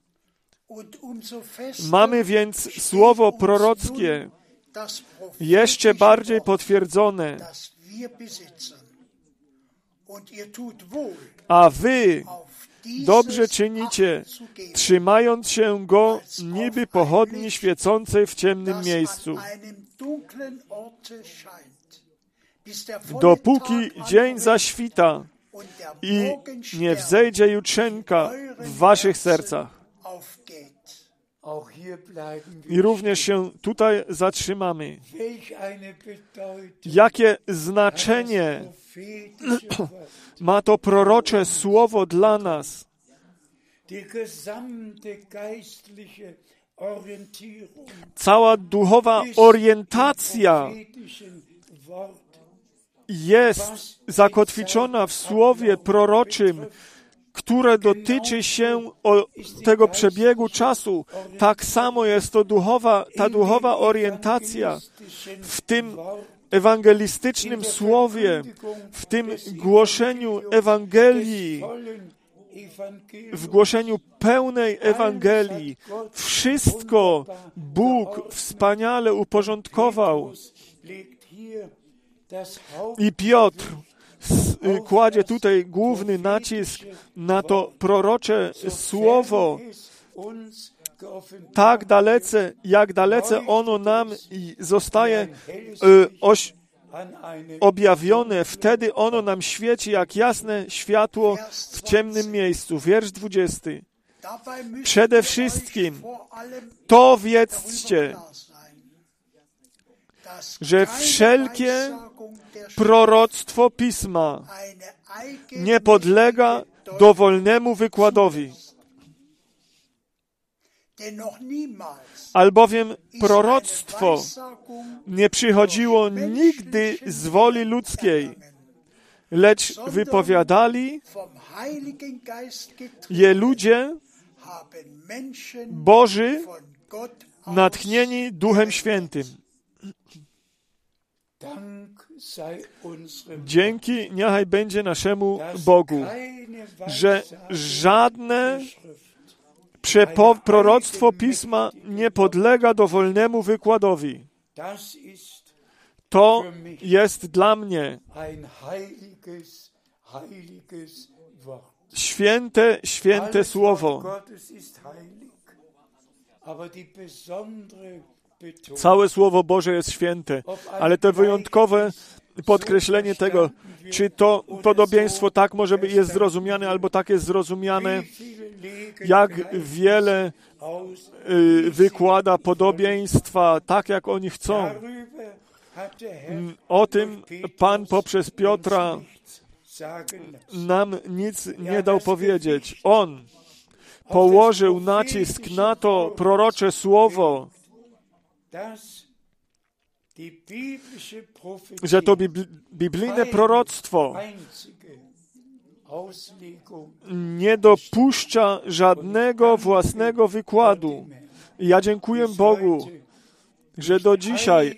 Und umso fester Mamy więc słowo prorockie jeszcze bardziej potwierdzone, a wy dobrze czynicie, trzymając się go niby pochodni świecącej w ciemnym miejscu. Dopóki dzień zaświta i nie wzejdzie jutrzenka w waszych sercach. I również się tutaj zatrzymamy. Jakie znaczenie ma to prorocze słowo dla nas? Cała duchowa orientacja jest zakotwiczona w słowie proroczym, które dotyczy się o tego przebiegu czasu. Tak samo jest to duchowa, ta duchowa orientacja w tym ewangelistycznym słowie, w tym głoszeniu Ewangelii, w głoszeniu pełnej Ewangelii. Wszystko Bóg wspaniale uporządkował. I Piotr y, kładzie tutaj główny nacisk na to prorocze słowo, tak dalece, jak dalece ono nam zostaje y, oś, objawione, wtedy ono nam świeci jak jasne światło w ciemnym miejscu. Wiersz 20. Dabei müsst Przede wszystkim To wiedzcie, że wszelkie proroctwo Pisma nie podlega dowolnemu wykładowi, albowiem proroctwo nie przychodziło nigdy z woli ludzkiej, lecz wypowiadali je ludzie Boży natchnieni Duchem Świętym. Dzięki niechaj będzie naszemu Bogu, że żadne przepo- proroctwo Pisma nie podlega dowolnemu wykładowi. To jest dla mnie święte, święte słowo. Całe Słowo Boże jest święte, ale to wyjątkowe podkreślenie tego, czy to podobieństwo tak może jest zrozumiane, albo tak jest zrozumiane, jak wiele y, wykłada podobieństwa, tak jak oni chcą. O tym Pan poprzez Piotra nam nic nie dał powiedzieć. On położył nacisk na to prorocze słowo, że to biblijne proroctwo nie dopuszcza żadnego własnego wykładu. Ja dziękuję Bogu, że do dzisiaj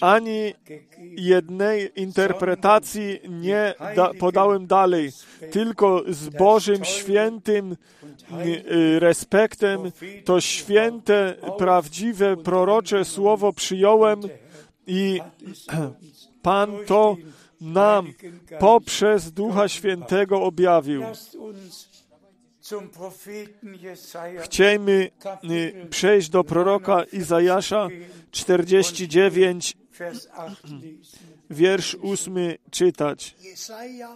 ani jednej interpretacji nie da, podałem dalej, tylko z Bożym świętym y, respektem to święte, prawdziwe, prorocze słowo przyjąłem i (clears throat) Pan to nam poprzez Ducha Świętego objawił. Chciejmy y, przejść do proroka Izajasza 49, Vers 8 lesen. wiersz 8 czytać. Jesaja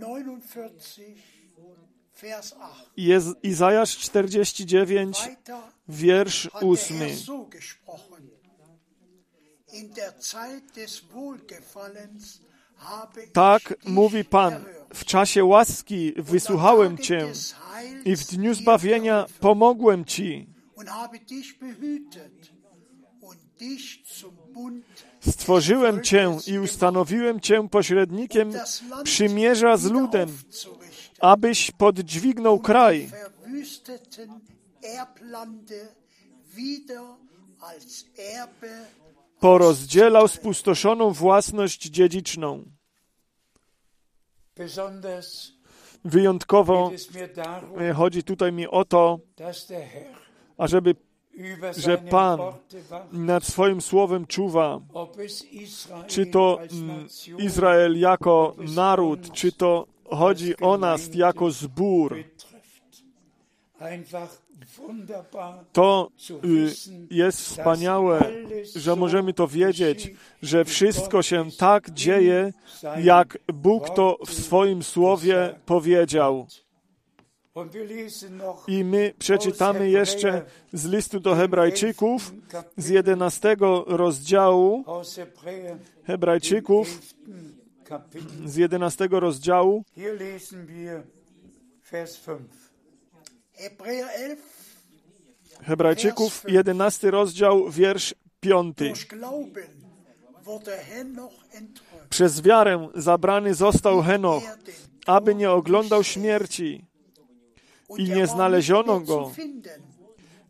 49, Vers 8. Jez- Izajasz 49, Weiter wiersz hat der 8. Herr so gesprochen. In der Zeit des Wohlgefallens habe Tak mówi Pan, w czasie łaski wysłuchałem Cię i w dniu zbawienia pomogłem Ci. Stworzyłem Cię i ustanowiłem Cię pośrednikiem przymierza z ludem, abyś podźwignął die kraj, porozdzielał spustoszoną własność dziedziczną. Wyjątkowo e, chodzi tutaj mi o to, ażeby że Pan nad swoim słowem czuwa, czy to Izrael jako naród, czy to chodzi o nas jako zbór. To y, jest wspaniałe, że możemy to wiedzieć, że wszystko się tak dzieje, jak Bóg to w swoim słowie powiedział. I my przeczytamy jeszcze z listu do Hebrajczyków z 11 rozdziału, Hebrajczyków 11. Kapitel. z 11 rozdziału, Hebrajczyków 11 rozdział, wiersz 5. durch Glauben wurde Henoch entrückt. Przez wiarę zabrany został Henoch, aby nie oglądał śmierci, i nie znaleziono go.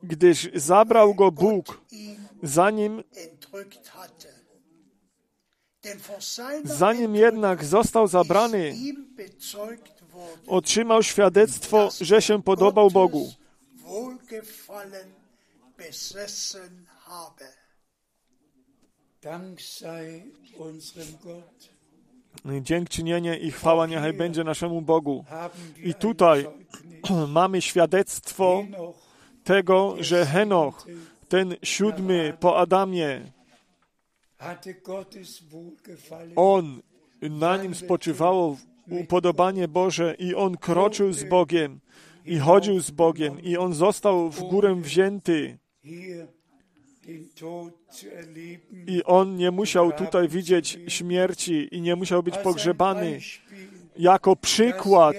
gdyż zabrał go Bóg, zanim, zanim jednak został zabrany, otrzymał świadectwo, że się podobał Bogu. Dziękczynienie i chwała niechaj będzie naszemu Bogu. I tutaj (clears throat) mamy świadectwo tego, że Henoch, ten siódmy po Adamie, on, na nim spoczywało upodobanie Boże i on kroczył z Bogiem i chodził z Bogiem i on został w górę wzięty. I on nie musiał tutaj widzieć śmierci i nie musiał być pogrzebany jako przykład,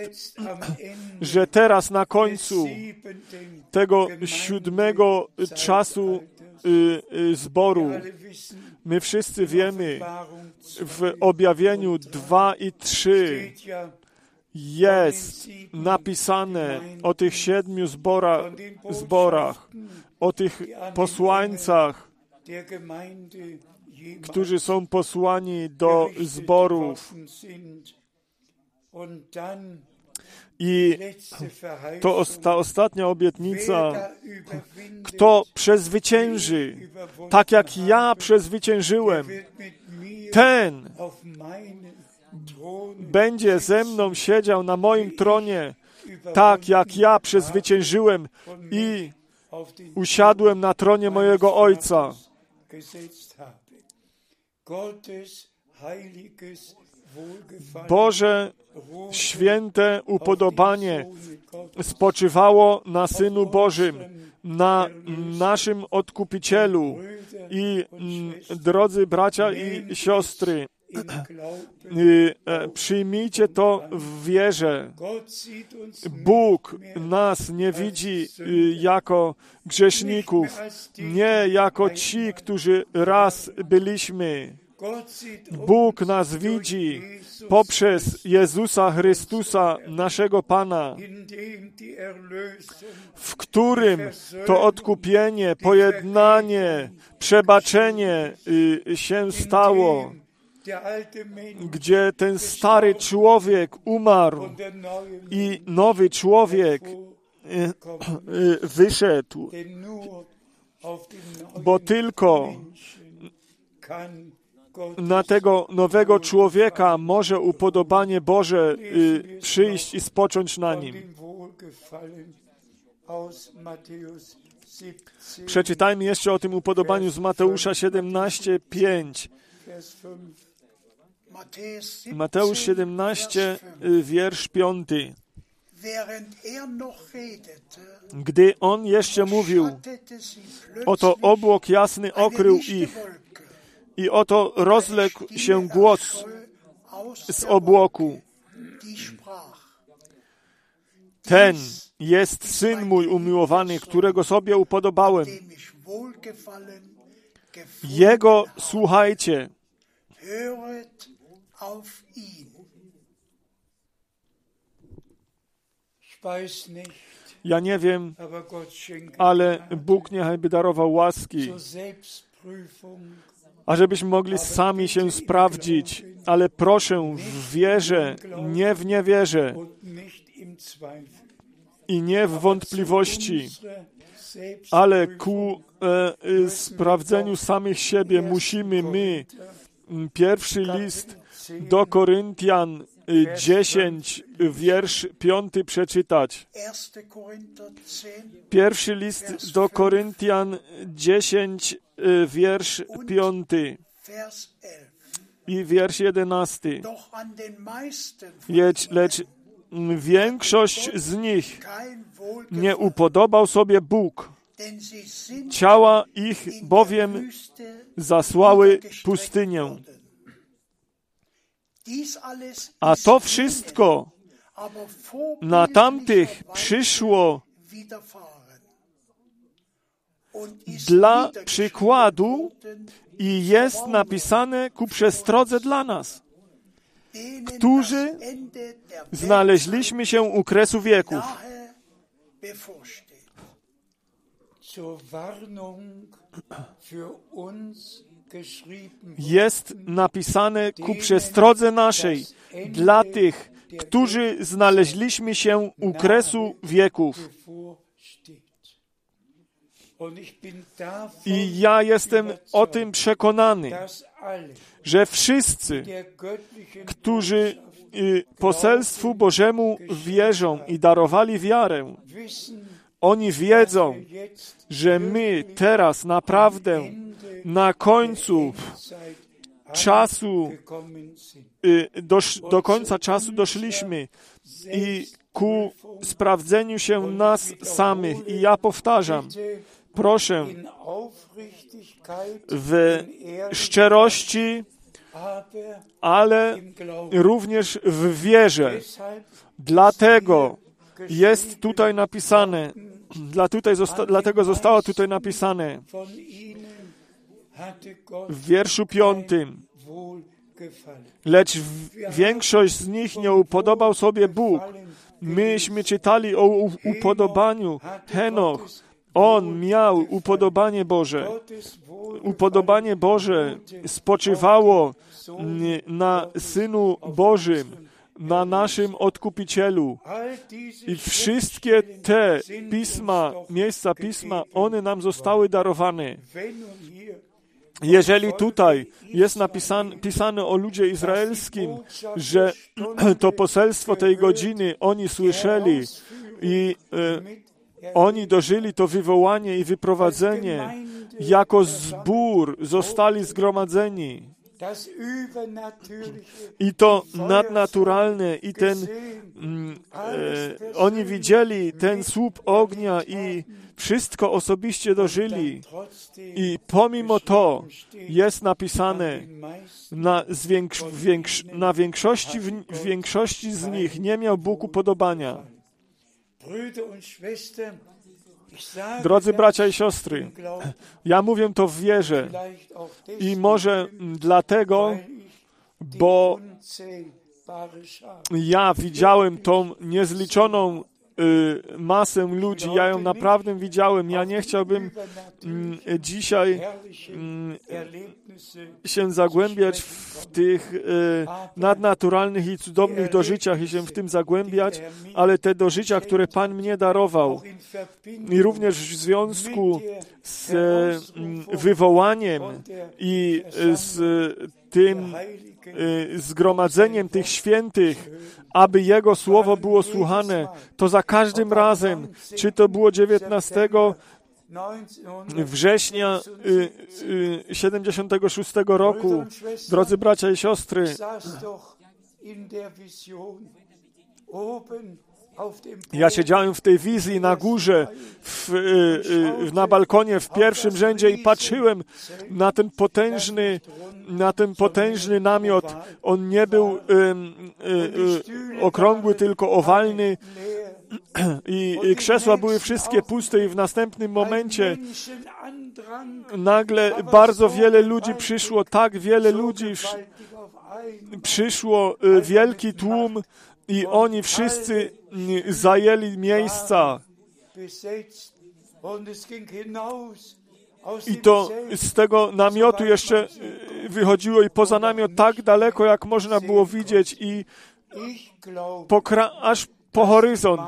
że teraz na końcu tego siódmego czasu zboru Wir alle wissen, my wszyscy wiemy w objawieniu 2 i 3 steht ja jest napisane o tych siedmiu zbora, zborach, o tych posłańcach, którzy są posłani do zborów. I to ta ostatnia obietnica, kto przezwycięży, tak jak ja przezwyciężyłem, ten będzie ze mną siedział na moim tronie, tak jak ja przezwyciężyłem i usiadłem na tronie mojego Ojca. Boże święte upodobanie spoczywało na Synu Bożym, na naszym Odkupicielu. I mm, drodzy bracia i siostry, y, e, przyjmijcie to w wierze. Bóg nas nie widzi y, jako grzeszników, nie jako ci, którzy raz byliśmy. Bóg nas widzi poprzez Jezusa Chrystusa, naszego Pana, w którym to odkupienie, pojednanie, przebaczenie y, się stało, gdzie ten stary człowiek umarł i nowy człowiek kommen. y, wyszedł, bo tylko na tego nowego człowieka może upodobanie Boże y, przyjść i spocząć na nim. dem Wohlgefallen aus Matthäus 17, Przeczytajmy jeszcze o tym upodobaniu z Mateusza 17:5. Vers 5. Matthäus Mateusz 17, 17, Vers 5. y, wiersz 5. Während er noch redete, Gdy on jeszcze mówił, oto obłok jasny okrył ich. I oto rozległ się głos z obłoku. Ten jest syn mój umiłowany, którego sobie upodobałem. Jego słuchajcie. Ja nie wiem, ale Bóg niechaj by darował łaski. Ażebyśmy mogli sami się sprawdzić. Ale proszę w wierze, nie w niewierze i nie w wątpliwości, ale ku e, e, sprawdzeniu samych siebie musimy my. m, Pierwszy list do Koryntian 10, wiersz 5 przeczytać. 1. Korinther 10, Pierwszy list do Koryntian 10, y, wiersz 5 Vers 11. i wiersz 11. Doch an den meisten von Lecz, lecz większość z nich nie upodobał sobie Bóg. Ciała ich bowiem zasłały pustynię. A to wszystko na tamtych przyszło dla przykładu i jest napisane ku przestrodze dla nas, którzy znaleźliśmy się u kresu wieków. zur Warnung für uns Jest napisane ku przestrodze naszej dla tych, którzy znaleźliśmy się u kresu wieków. I ja jestem o tym przekonany, że wszyscy, którzy y, poselstwu Bożemu wierzą i darowali wiarę, oni wiedzą, że my teraz naprawdę na końcu czasu, y, dosz, do końca czasu doszliśmy i ku sprawdzeniu się nas samych. I ja powtarzam, proszę w szczerości, ale również w wierze. Dlatego jest tutaj napisane, dla tutaj zosta, dlatego zostało tutaj napisane w wierszu piątym. Lecz większość z nich nie upodobał sobie Bóg. Myśmy czytali o upodobaniu. Henoch, on miał upodobanie Boże. Upodobanie Boże spoczywało na Synu Bożym, na naszym Odkupicielu. I wszystkie te pisma, miejsca pisma, one nam zostały darowane. Jeżeli tutaj jest napisane, pisane o ludzie izraelskim, że (clears throat) to poselstwo tej godziny oni słyszeli i e, oni dożyli to wywołanie i wyprowadzenie, jako zbór zostali zgromadzeni, I to nadnaturalne, i ten, mm, e, oni widzieli ten słup ognia i wszystko osobiście dożyli. I pomimo to jest napisane, na, zwiększ, większ, na większości, w, w większości z nich nie miał Bóg upodobania. Drodzy bracia i siostry, ja mówię to w wierze i może dlatego, bo ja widziałem tą niezliczoną masę ludzi, ja ją naprawdę widziałem. Ja nie chciałbym mm, dzisiaj mm, się zagłębiać w tych y, nadnaturalnych i cudownych dożyciach i się w tym zagłębiać, ale te dożycia, które Pan mnie darował i również w związku z mm, wywołaniem i e, z tym e, zgromadzeniem tych świętych, aby Jego słowo było słuchane, to za każdym razem, czy to było 19 września y, y, 76 roku, drodzy bracia i siostry, ja siedziałem w tej wizji na górze, w, y, y, na balkonie w pierwszym rzędzie i patrzyłem na ten potężny, na ten potężny namiot. On nie był y, okrągły, tylko owalny i, krzesła były wszystkie puste i w następnym momencie nagle bardzo wiele ludzi przyszło, tak wiele ludzi przyszło, wielki tłum i oni wszyscy y, zajęli miejsca. I to z tego namiotu jeszcze y, wychodziło i poza namiot tak daleko, jak można było widzieć i aż po horyzont.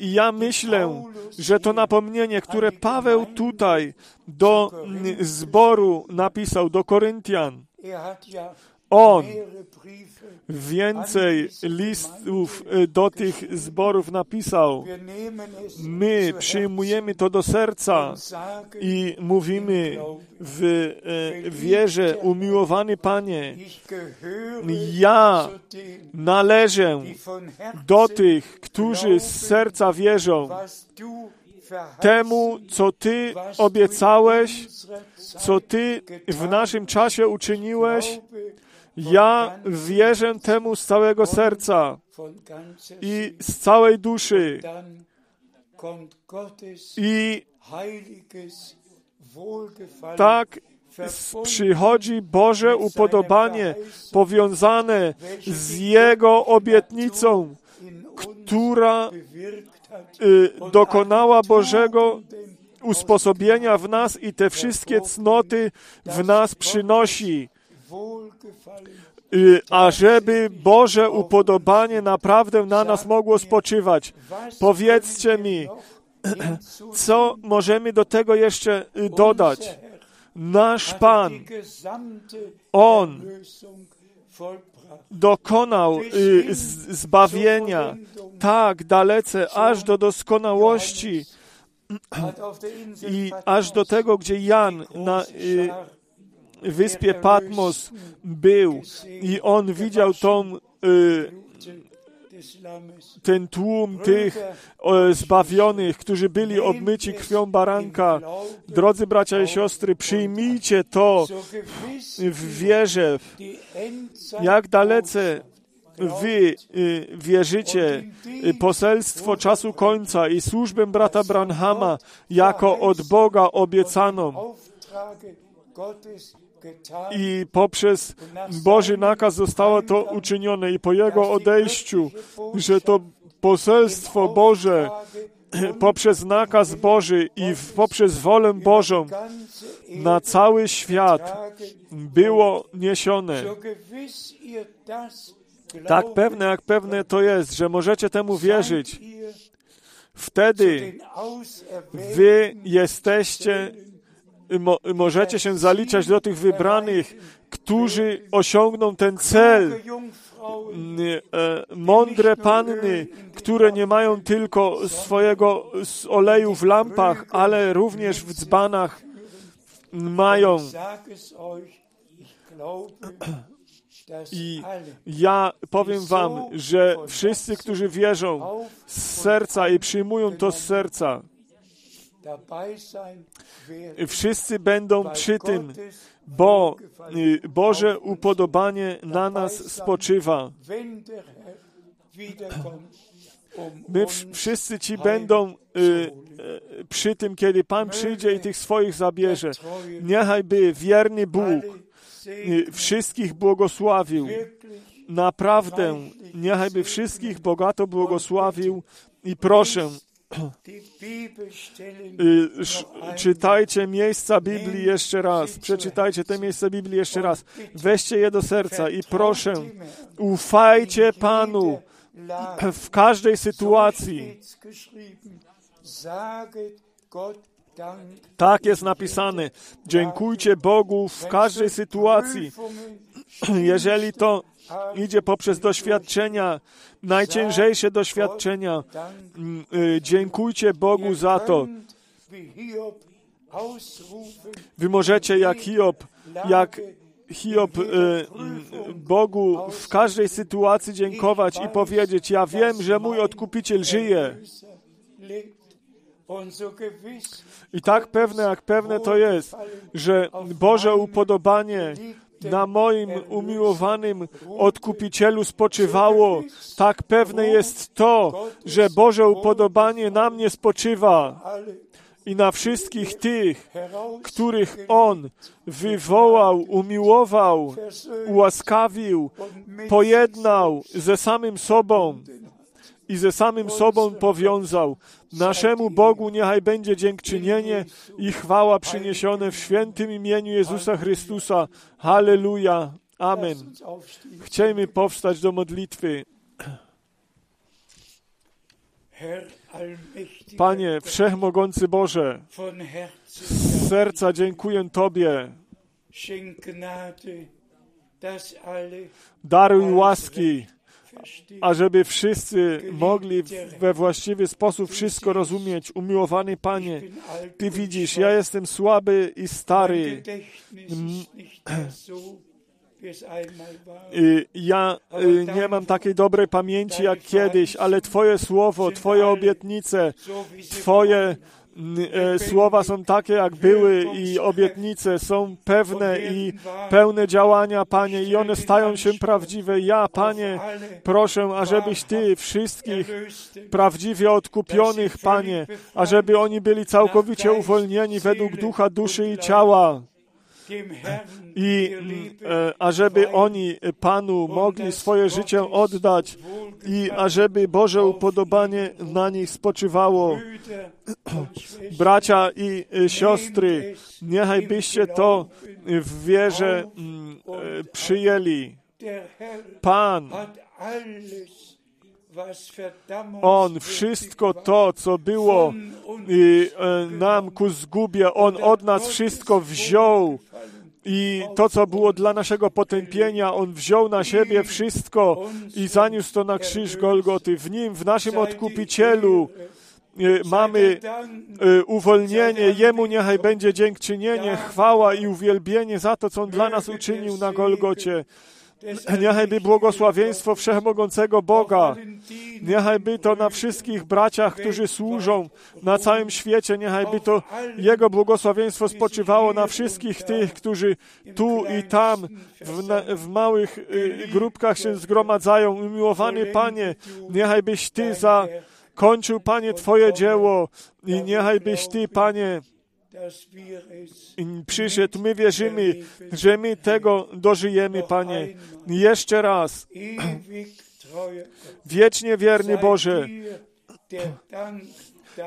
I ja myślę, że to napomnienie, które Paweł tutaj do mm, zboru napisał, do Koryntian, on więcej listów y, do tych zborów napisał. My przyjmujemy to do serca i mówimy w e, wierze, umiłowany Panie, ja należę do tych, którzy z serca wierzą temu, co Ty obiecałeś, co Ty w naszym czasie uczyniłeś. Ja wierzę temu z całego serca i z całej duszy. I tak przychodzi Boże upodobanie powiązane z Jego obietnicą, która y, dokonała Bożego usposobienia w nas i te wszystkie cnoty w nas przynosi, ażeby Boże upodobanie naprawdę na nas mogło spoczywać. Powiedzcie mi, co możemy do tego jeszcze y, dodać? Nasz Pan On dokonał y, zbawienia tak dalece, aż do doskonałości i aż do tego, gdzie Jan na y, wyspie Patmos był i on widział tą, y, ten tłum tych zbawionych, którzy byli obmyci krwią baranka. Drodzy bracia i siostry, przyjmijcie to w wierze, jak dalece wy y, wierzycie y, poselstwo czasu końca i służbę brata Branhama jako od Boga obiecaną i poprzez Boży nakaz zostało to uczynione i po Jego odejściu, że to poselstwo Boże (clears throat) poprzez nakaz Boży i poprzez wolę Bożą na cały świat było niesione. Tak pewne jak pewne to jest, że możecie temu wierzyć. Wtedy wy jesteście, mo, możecie się zaliczać do tych wybranych, którzy osiągną ten cel. Jungfrauen, E, Mądre panny, które nie mają tylko swojego oleju w lampach, ale również w dzbanach mają. glaube, dass I ja powiem wam, że wszyscy, którzy wierzą z serca i przyjmują to z serca, wszyscy będą przy tym, bo y, Boże upodobanie na nas spoczywa. My wszyscy ci będą y, y, przy tym, kiedy Pan przyjdzie i tych swoich zabierze. Niechaj by wierny Bóg wszystkich błogosławił. Naprawdę, niechaj by wszystkich bogato błogosławił i proszę, czytajcie miejsca Biblii jeszcze raz. Przeczytajcie te miejsca Biblii jeszcze raz. Weźcie je do serca i proszę, ufajcie Panu w każdej sytuacji. Tak jest napisane. Dziękujcie Bogu w każdej sytuacji. Jeżeli to idzie poprzez doświadczenia, najciężejsze doświadczenia, mm, y, dziękujcie Bogu za to. Wy możecie jak Hiob, jak Hiob y, mm, Bogu w każdej sytuacji dziękować i powiedzieć: Ja wiem, że mój odkupiciel żyje. I tak pewne, jak pewne to jest, że Boże upodobanie na moim umiłowanym odkupicielu spoczywało, tak pewne jest to, że Boże upodobanie na mnie spoczywa. I na wszystkich tych, których On wywołał, umiłował, ułaskawił, pojednał ze samym sobą i ze samym sobą powiązał. Naszemu Bogu niechaj będzie dziękczynienie i chwała przyniesione w świętym imieniu Jezusa Chrystusa. Halleluja. Amen. Chciejmy powstać do modlitwy. Panie, Wszechmogący Boże, z serca dziękuję Tobie. Daruj łaski. Ażeby wszyscy mogli we właściwy sposób wszystko rozumieć. Umiłowany Panie, Ty widzisz, ja jestem słaby i stary. Ja y, nie mam takiej dobrej pamięci jak kiedyś, ale Twoje słowo, Twoje obietnice, Twoje słowa są takie, jak były i obietnice są pewne i pełne działania, Panie, i one stają się prawdziwe. Ja, Panie, proszę, ażebyś Ty wszystkich prawdziwie odkupionych, Panie, ażeby oni byli całkowicie uwolnieni według ducha, duszy i ciała. I mm, e, ażeby oni e, Panu mogli swoje życie oddać i ażeby Boże upodobanie na nich spoczywało. (clears throat) Bracia i e, siostry, niechaj byście to w wierze mm, przyjęli. Pan, On wszystko to, co było e, nam ku zgubie, On od nas wszystko wziął. I to, co było dla naszego potępienia, On wziął na siebie wszystko i zaniósł to na krzyż Golgoty. W Nim, w naszym Odkupicielu y, mamy y, uwolnienie. Jemu niechaj będzie dziękczynienie, chwała i uwielbienie za to, co On dla nas uczynił na Golgocie. Niechaj by błogosławieństwo Wszechmogącego Boga, niechaj by to na wszystkich braciach, którzy służą na całym świecie, niechaj by to Jego błogosławieństwo spoczywało na wszystkich tych, którzy tu i tam w, w małych y, grupkach się zgromadzają. Umiłowany Panie, niechaj byś Ty zakończył, Panie, Twoje dzieło i niechaj byś Ty, Panie, przyszedł. My wierzymy, że my tego dożyjemy, Panie. Jeszcze raz, wiecznie wierny Boże,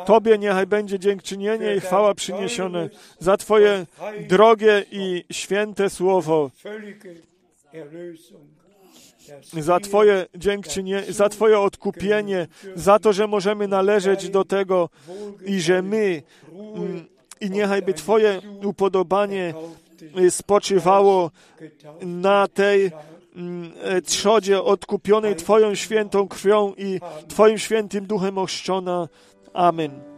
Tobie niechaj będzie dziękczynienie i chwała przyniesione za Twoje drogie i święte słowo, za Twoje dziękczynienie, za Twoje odkupienie, za to, że możemy należeć do tego i że my i niechaj by Twoje upodobanie y, spoczywało na tej mm, e, trzodzie odkupionej Twoją świętą krwią i Twoim świętym duchem ochrzczona. Amen.